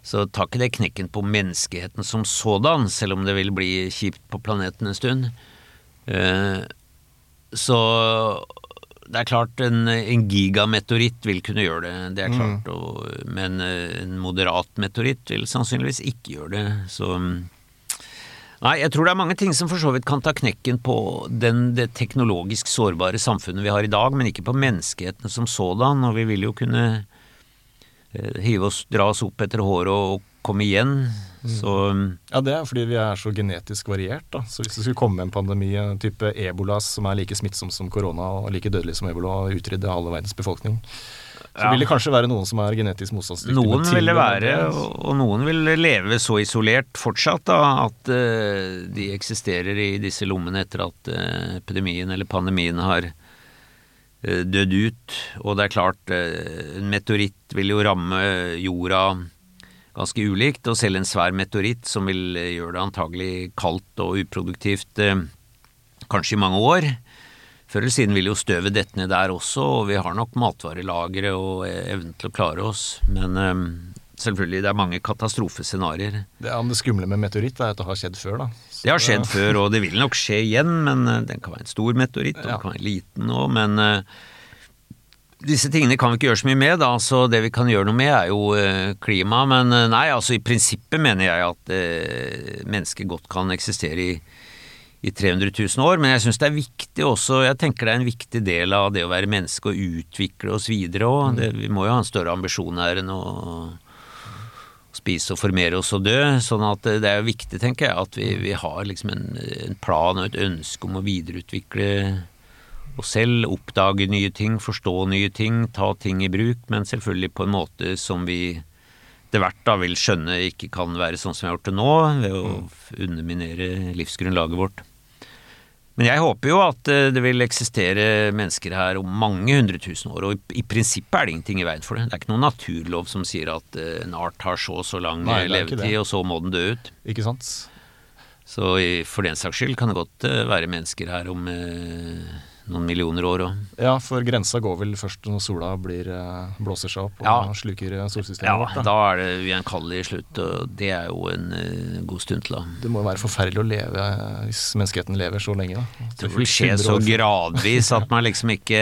C: så tar ikke det knekken på menneskeheten som sådan, selv om det vil bli kjipt på planeten en stund. Eh, så det er klart en, en gigameteoritt vil kunne gjøre det, det er klart. Og, men eh, en moderat meteoritt vil sannsynligvis ikke gjøre det. Så Nei, jeg tror det er mange ting som for så vidt kan ta knekken på den, det teknologisk sårbare samfunnet vi har i dag, men ikke på menneskeheten som sådan. Og vi vil jo kunne hive oss, dra oss opp etter håret og komme igjen. Så
B: Ja, det er fordi vi er så genetisk variert, da. Så hvis det skulle komme en pandemi, type ebola som er like smittsom som korona og like dødelig som ebola og utrydde halve verdens befolkning, så
C: Ja.
B: vil det kanskje være noen som er genetisk motstandsdyktige.
C: Noen vil det være, og og noen vil leve så isolert fortsatt da, at uh, de eksisterer i disse lommene etter at uh, epidemien eller pandemien har eh, dødd ut. Og det er klart, eh, en meteoritt vil jo ramme jorda ganske ulikt, og selv en svær meteoritt som vil eh, gjøre det antagelig kaldt og uproduktivt eh, kanskje i mange år. Før eller siden vil jo støvet dette ned der også, og vi har nok matvarelagre og eh, evnen til å klare oss. Men eh, selvfølgelig, det er mange katastrofescenarioer.
B: Det, det skumle med meteoritt er at det har skjedd før, da.
C: Det har skjedd før, og det vil nok skje igjen, men eh, den kan være en stor meteoritt, og den kan være liten òg, men eh, disse tingene kan vi ikke gjøre så mye med, da, så det vi kan gjøre noe med er jo eh, klima. Men nei, altså i prinsippet mener jeg at eh, mennesket godt kan eksistere i, i 300 000 år, men jeg syns det er viktig også, jeg tenker det er en viktig del av det å være menneske og utvikle oss videre òg. Vi må jo ha en større ambisjon her enn å spise og formere oss og dø. Sånn at det er viktig, tenker jeg, at vi, vi har liksom en, en plan og et ønske om å videreutvikle oss selv, oppdage nye ting, forstå nye ting, ta ting i bruk, men selvfølgelig på en måte som vi etter hvert da vil skjønne ikke kan være sånn som vi har gjort det nå, ved å underminere livsgrunnlaget vårt. Men jeg håper jo at eh, det vil eksistere mennesker her om mange hundre tusen år, og i, i prinsippet er det ingenting i veien for det. Det er ikke noen naturlov som sier at eh, en art har så og så lang
B: Nei,
C: levetid, og så må den dø ut.
B: Ikke sant?
C: Så i, for den saks skyld kan det godt eh, være mennesker her om eh, noen millioner år Og...
B: Ja, for grensa går vel først når sola blir, eh, blåser seg opp og
C: Ja.
B: sluker eh, solsystemet
C: Ja,
B: vårt. Da.
C: da er det ugjenkallelig slutt, og det er jo en uh, god stund til, da.
B: Det må jo være forferdelig å leve hvis menneskeheten lever så lenge. Da.
C: Det vil skje så gradvis at man liksom [laughs] ikke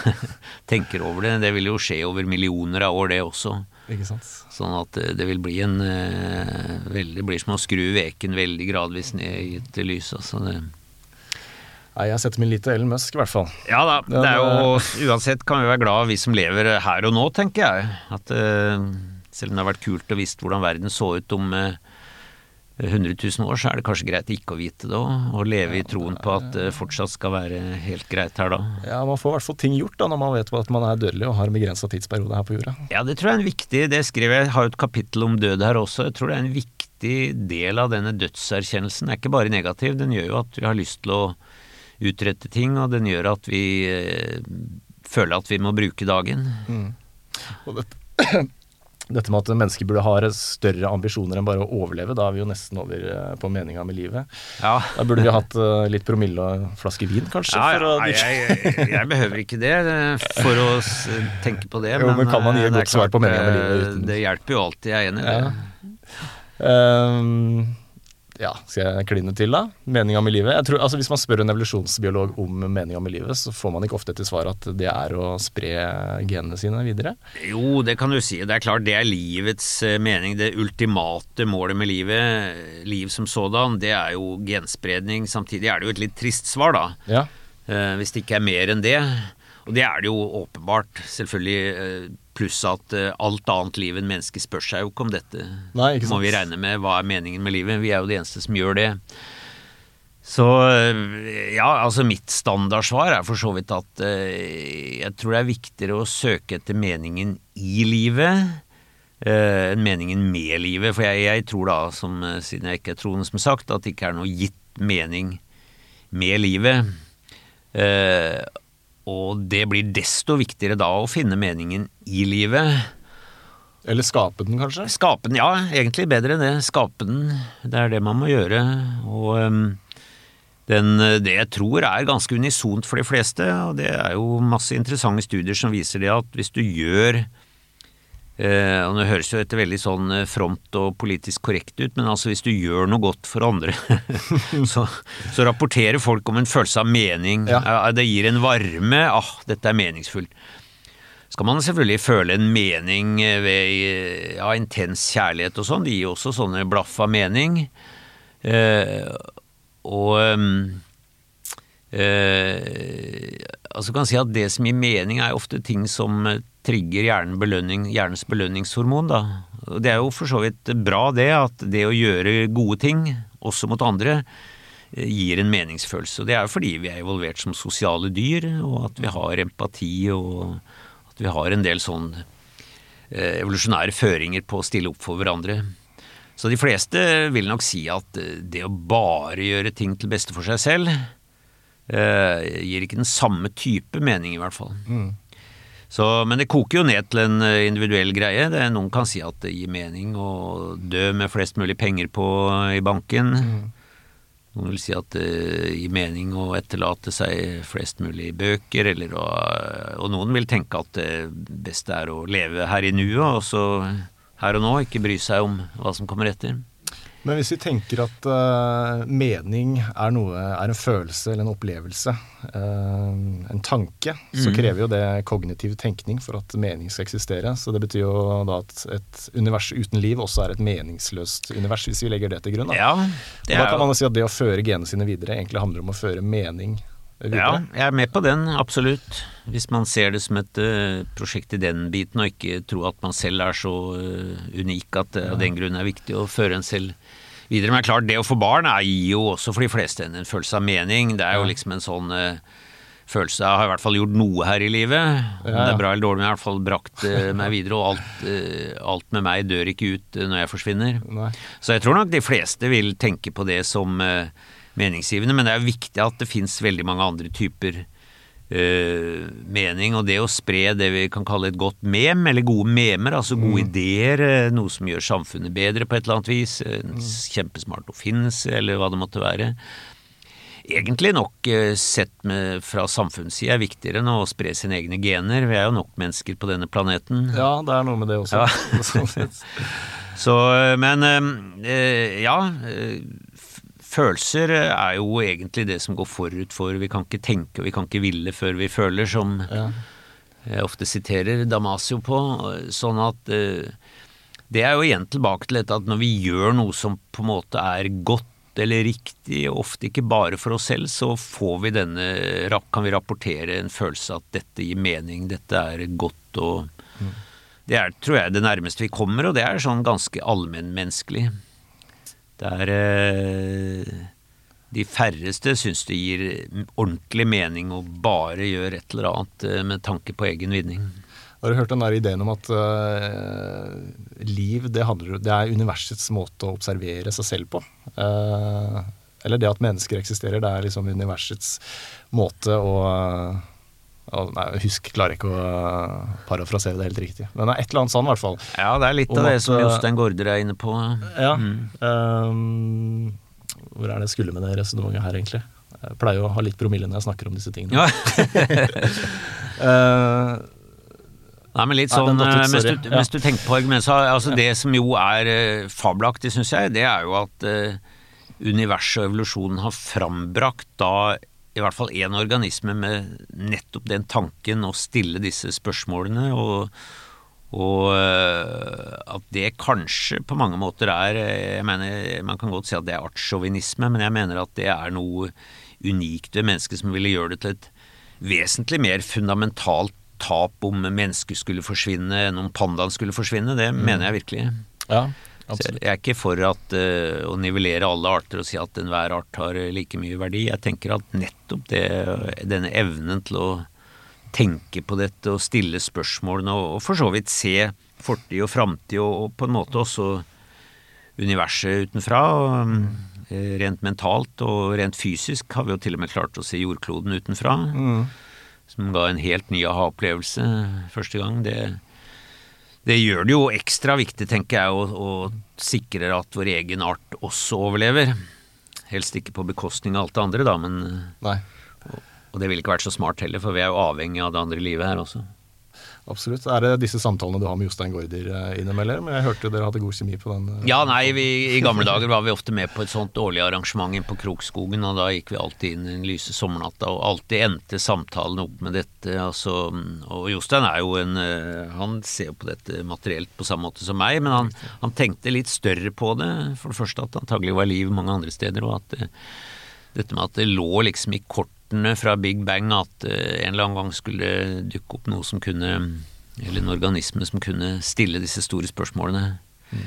C: [laughs] tenker over det. Det vil jo skje over millioner av år, det også.
B: Ikke sant?
C: Sånn at det vil bli en uh, veldig, blir som å skru veken veldig gradvis ned i et lys. Altså det.
B: Nei, jeg setter min lit til Elon Musk, i hvert fall.
C: Ja da, det er jo Uansett kan vi være glad vi som lever her og nå, tenker jeg. At uh, selv om det har vært kult å visst hvordan verden så ut om uh, 100 000 år, så er det kanskje greit ikke å vite det òg. Og leve i troen på at det fortsatt skal være helt greit her da.
B: Ja, man får i hvert fall ting gjort da, når man vet at man er dødelig og har en begrensa tidsperiode her på jorda.
C: Ja, det tror jeg er en viktig Det skrev jeg, jeg har jo et kapittel om død her også. Jeg tror det er en viktig del av denne dødserkjennelsen. Den er ikke bare negativ, den gjør jo at vi har lyst til å utrette ting, og den gjør at vi eh, føler at vi må bruke dagen.
B: Mm. Og dette, [clears throat] dette med at mennesker burde ha større ambisjoner enn bare å overleve, da er vi jo nesten over eh, på meninga med livet.
C: Ja.
B: Da burde vi hatt uh, litt promille og en flaske vin, kanskje?
C: Ja, ja, jeg, jeg, jeg, behøver ikke det for å tenke på det.
B: Jo, men, men kan man gi et godt svar på meninga med livet uten
C: Det hjelper jo alltid, jeg er enig i det.
B: Um, ja, skal jeg kline til, da? Meninga med livet? Jeg tror, altså Hvis man spør en evolusjonsbiolog om meninga med livet, så får man ikke ofte til svar at det er å spre genene sine videre.
C: Jo, det kan du si. Det er klart det er livets eh, mening. Det ultimate målet med livet, liv som sådan, det er jo genspredning. Samtidig er det jo et litt trist svar, da.
B: Ja.
C: Eh, hvis det ikke er mer enn det. Og det er det jo åpenbart, selvfølgelig. Eh, pluss at uh, alt annet liv enn mennesket spør seg jo ikke om dette.
B: Nei, ikke sant.
C: Må vi regne med. Hva er meningen med livet? Vi er jo de eneste som gjør det. Så ja, altså mitt standardsvar er for så vidt at eh, jeg tror det er viktigere å søke etter meningen i livet uh, enn meningen med livet. For jeg, jeg tror da, som, siden jeg ikke er troende som sagt, at det ikke er noe gitt mening med livet. Uh, og det blir desto viktigere da å finne meningen i livet.
B: Eller skape den, kanskje?
C: Skape den, ja. Egentlig bedre enn det. Skape den. Det er det man må gjøre. Og um, den, det jeg tror er ganske unisont for de fleste, og det er jo masse interessante studier som viser det at hvis du gjør Eh, og Nå høres jo dette veldig sånn front- fromt og politisk korrekt ut, men altså hvis du gjør noe godt for andre, [laughs] så, så, rapporterer folk om en følelse av mening.
B: Ja.
C: Det gir en varme. Ah, dette er meningsfullt. Skal man selvfølgelig føle en mening ved ja, intens kjærlighet og sånn. Det gir jo også sånne blaff av mening. Eh, og eh, altså kan si at Det som gir mening, er ofte ting som trigger hjernen belønning, hjernens belønningshormon. Da. Det er jo for så vidt bra det, at det å gjøre gode ting, også mot andre, eh, gir en meningsfølelse. Og det er jo fordi vi er evolvert som sosiale dyr, og at vi har empati, og at vi har en del sånn eh, evolusjonære føringer på å stille opp for hverandre. Så de fleste vil nok si at eh, det å bare gjøre ting til beste for seg selv, gir ikke den samme type mening, i hvert fall.
B: Mm.
C: Så, men det koker jo ned til en eh, individuell greie. Det, noen kan si at det gir mening å dø med flest mulig penger på i banken.
B: Mm.
C: Noen vil si at det gir mening å etterlate seg flest mulig bøker, eller å, og noen vil tenke at det beste er å leve her i nuet, og så her og nå, ikke bry seg om hva som kommer etter.
B: Men hvis vi tenker at uh, mening er noe, er en følelse eller en opplevelse, uh, en tanke, mm. så krever jo det kognitiv tenkning for at mening skal eksistere. Så det betyr jo da at et univers uten liv også er et meningsløst univers, hvis vi legger det til grunn. Da,
C: ja,
B: det da kan man jo si at det å føre genene sine videre egentlig handler om å føre mening.
C: Ja, jeg er med på den, absolutt. Hvis man ser det som et uh, prosjekt i den biten, og ikke tror at man selv er så unik at det av den grunn er viktig å føre en selv videre. Men klart, det å få barn er, gir jo også for de fleste en, følelse av mening. Det er jo liksom en sånn uh, følelse av Jeg har i hvert fall gjort noe her i livet. Om det er bra eller dårlig, men jeg har i hvert fall brakt uh, meg [laughs] videre. Og alt, uh, alt, med meg dør ikke ut når jeg forsvinner.
B: Nei.
C: Så jeg tror nok de fleste vil tenke på det som meningsgivende, men det er viktig at det fins veldig mange andre typer Uh, mening, og det å spre det vi kan kalle et godt mem, eller gode memer, altså gode mm. ideer, uh, noe som gjør samfunnet bedre på et eller annet vis, en mm. kjempesmart oppfinnelse, eller hva det måtte være. Egentlig nok sett med, fra samfunnssida er viktigere enn å spre sine egne gener. Vi er jo nok mennesker på denne planeten.
B: Ja, det er noe med det også.
C: Ja. [laughs] Så, men ja Følelser er jo egentlig det som går forut for Vi kan ikke tenke og vi kan ikke ville før vi føler, som
B: ja.
C: jeg ofte siterer Damasio på. Sånn at eh, Det er jo igjen tilbake til dette at når vi gjør noe som på en måte er godt eller riktig, ofte ikke bare for oss selv, så får vi denne Kan vi rapportere en følelse at dette gir mening, dette er godt og
B: mm.
C: Det er, tror jeg, det nærmeste vi kommer, og det er sånn ganske allmennmenneskelig. Det er eh, De færreste syns det gir ordentlig mening å bare gjøre et eller annet eh, med tanke på egen vinning.
B: Har du hørt den der ideen om at uh, liv det, handler, det, er universets måte å observere seg selv på? Uh, eller det at mennesker eksisterer, det er liksom universets måte å uh, nei, Husk, klarer ikke å parafrasere det helt riktig. Men det er et eller annet sånn, i hvert fall.
C: Ja, det er litt av det at, som Jostein Gaarder er inne på.
B: Ja. Mm. hvor er det jeg skulle med det resonnementet her, egentlig? Jeg pleier å ha litt promille når jeg snakker om disse tingene.
C: Ja. [laughs] Nei, men litt sånn, Nei, mens, du, ja. mens, du, tenker på argumentet, altså Det som jo er uh, fabelaktig, syns jeg, det er jo at uh, universet og evolusjonen har frambrakt da i hvert fall én organisme med nettopp den tanken å stille disse spørsmålene, og, og uh, at det kanskje på mange måter er jeg mener, Man kan godt si at det er artssjåvinisme, men jeg mener at det er noe unikt ved mennesket som ville gjøre det til et vesentlig mer fundamentalt tap om mennesket skulle forsvinne enn om pandaen skulle forsvinne. Det mm. mener jeg virkelig.
B: Ja,
C: jeg er ikke for at, uh, å nivellere alle arter og si at enhver art har like mye verdi. Jeg tenker at nettopp det, denne evnen til å tenke på dette og stille spørsmålene og, og for så vidt se fortid og framtid og, og, på en måte også universet utenfra. Og, mm. Rent mentalt og rent fysisk har vi jo til og med klart å se jordkloden utenfra. Mm som ga en helt ny aha-opplevelse første gang, det, det, gjør det jo ekstra viktig, tenker jeg, å, å sikre at vår egen art også overlever. Helst ikke på bekostning av alt det andre, da, men
B: Nei.
C: Og, og det ville ikke vært så smart heller, for vi er jo avhengig av det andre livet her også.
B: Absolutt. Er det disse samtalene du har med Jostein Gaarder eh, innimellom? Jeg hørte dere hadde god kjemi på den.
C: Eh, ja, nei, vi, i gamle dager var vi ofte med på et sånt årlig arrangement inn på Krokskogen, og da gikk vi alltid inn den lyse sommernatta, og alltid endte samtalen opp med dette. Altså, og Jostein er jo en eh, Han ser jo på dette materielt på samme måte som meg, men han, han tenkte litt større på det. For det første at det antagelig var liv mange andre steder, og at dette med at det lå liksom i kort startene fra Big Bang at eh, en eller annen gang skulle dukke opp noe som kunne Eller en organisme som kunne stille disse store spørsmålene. Mm.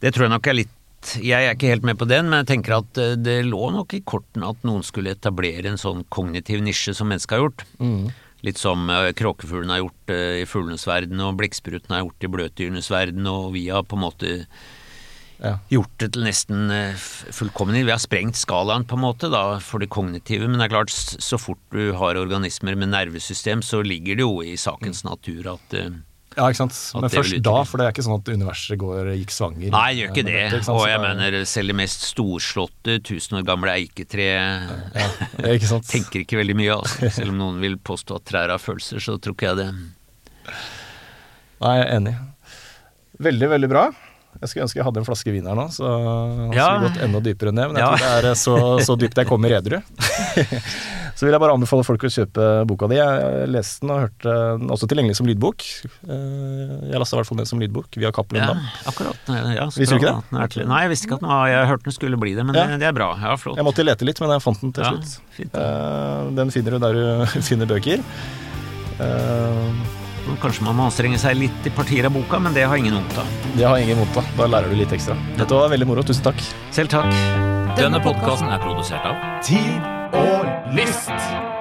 C: Det tror jeg nok er litt jeg er ikke helt med på den, men jeg tenker at eh, det lå nok i kortene at noen skulle etablere en sånn kognitiv nisje som mennesket har gjort. Mm. Litt som uh, kråkefuglen har gjort i fuglenes verden, og blekkspruten har gjort i bløtdyrenes verden, og vi har på en måte ja. gjort det til nesten eh, fullkommen. Vi har sprengt skalaen på en måte da, for det kognitive, men det er klart, så fort du har organismer med nervesystem, så ligger det jo i sakens mm. natur at eh,
B: ja, ikke sant. Men først da, for det er ikke sånn at universet går, gikk svanger.
C: Nei, det gjør ikke det. Dette, ikke og jeg mener, selv det mest storslåtte, tusen år gamle eiketre ja, ikke [laughs] tenker ikke veldig mye, altså. Selv om noen vil påstå at trær har følelser, så tror ikke jeg det.
B: Nei, jeg er enig. Veldig, veldig bra. Jeg skulle ønske jeg hadde en flaske vin her nå, så jeg ja. skulle gått enda dypere ned. Men jeg ja. tror det er så, så dypt jeg kommer edru. [laughs] så vil jeg bare anbefale folk å kjøpe boka di. Jeg leste den og hørte den også tilgjengelig som lydbok. Eh, jeg lasta i hvert fall ned som lydbok via Cappelen
C: ja, Akkurat. Ja,
B: visste du ikke det?
C: Nei, jeg visste ikke at den, jeg hørte den skulle bli det, men ja. det er bra. Ja, flott.
B: Jeg måtte lete litt, men jeg fant den til slutt. Fint, uh, den finner du der du [laughs] finner bøker.
C: Kanskje man må anstrenge seg litt i partier av boka, men det har ingen vondt av.
B: Det har ingen vondt av. Da lærer du litt ekstra. Dette var veldig moro. Tusen takk.
C: Selv takk. Denne podkasten er produsert av
A: Tid og List.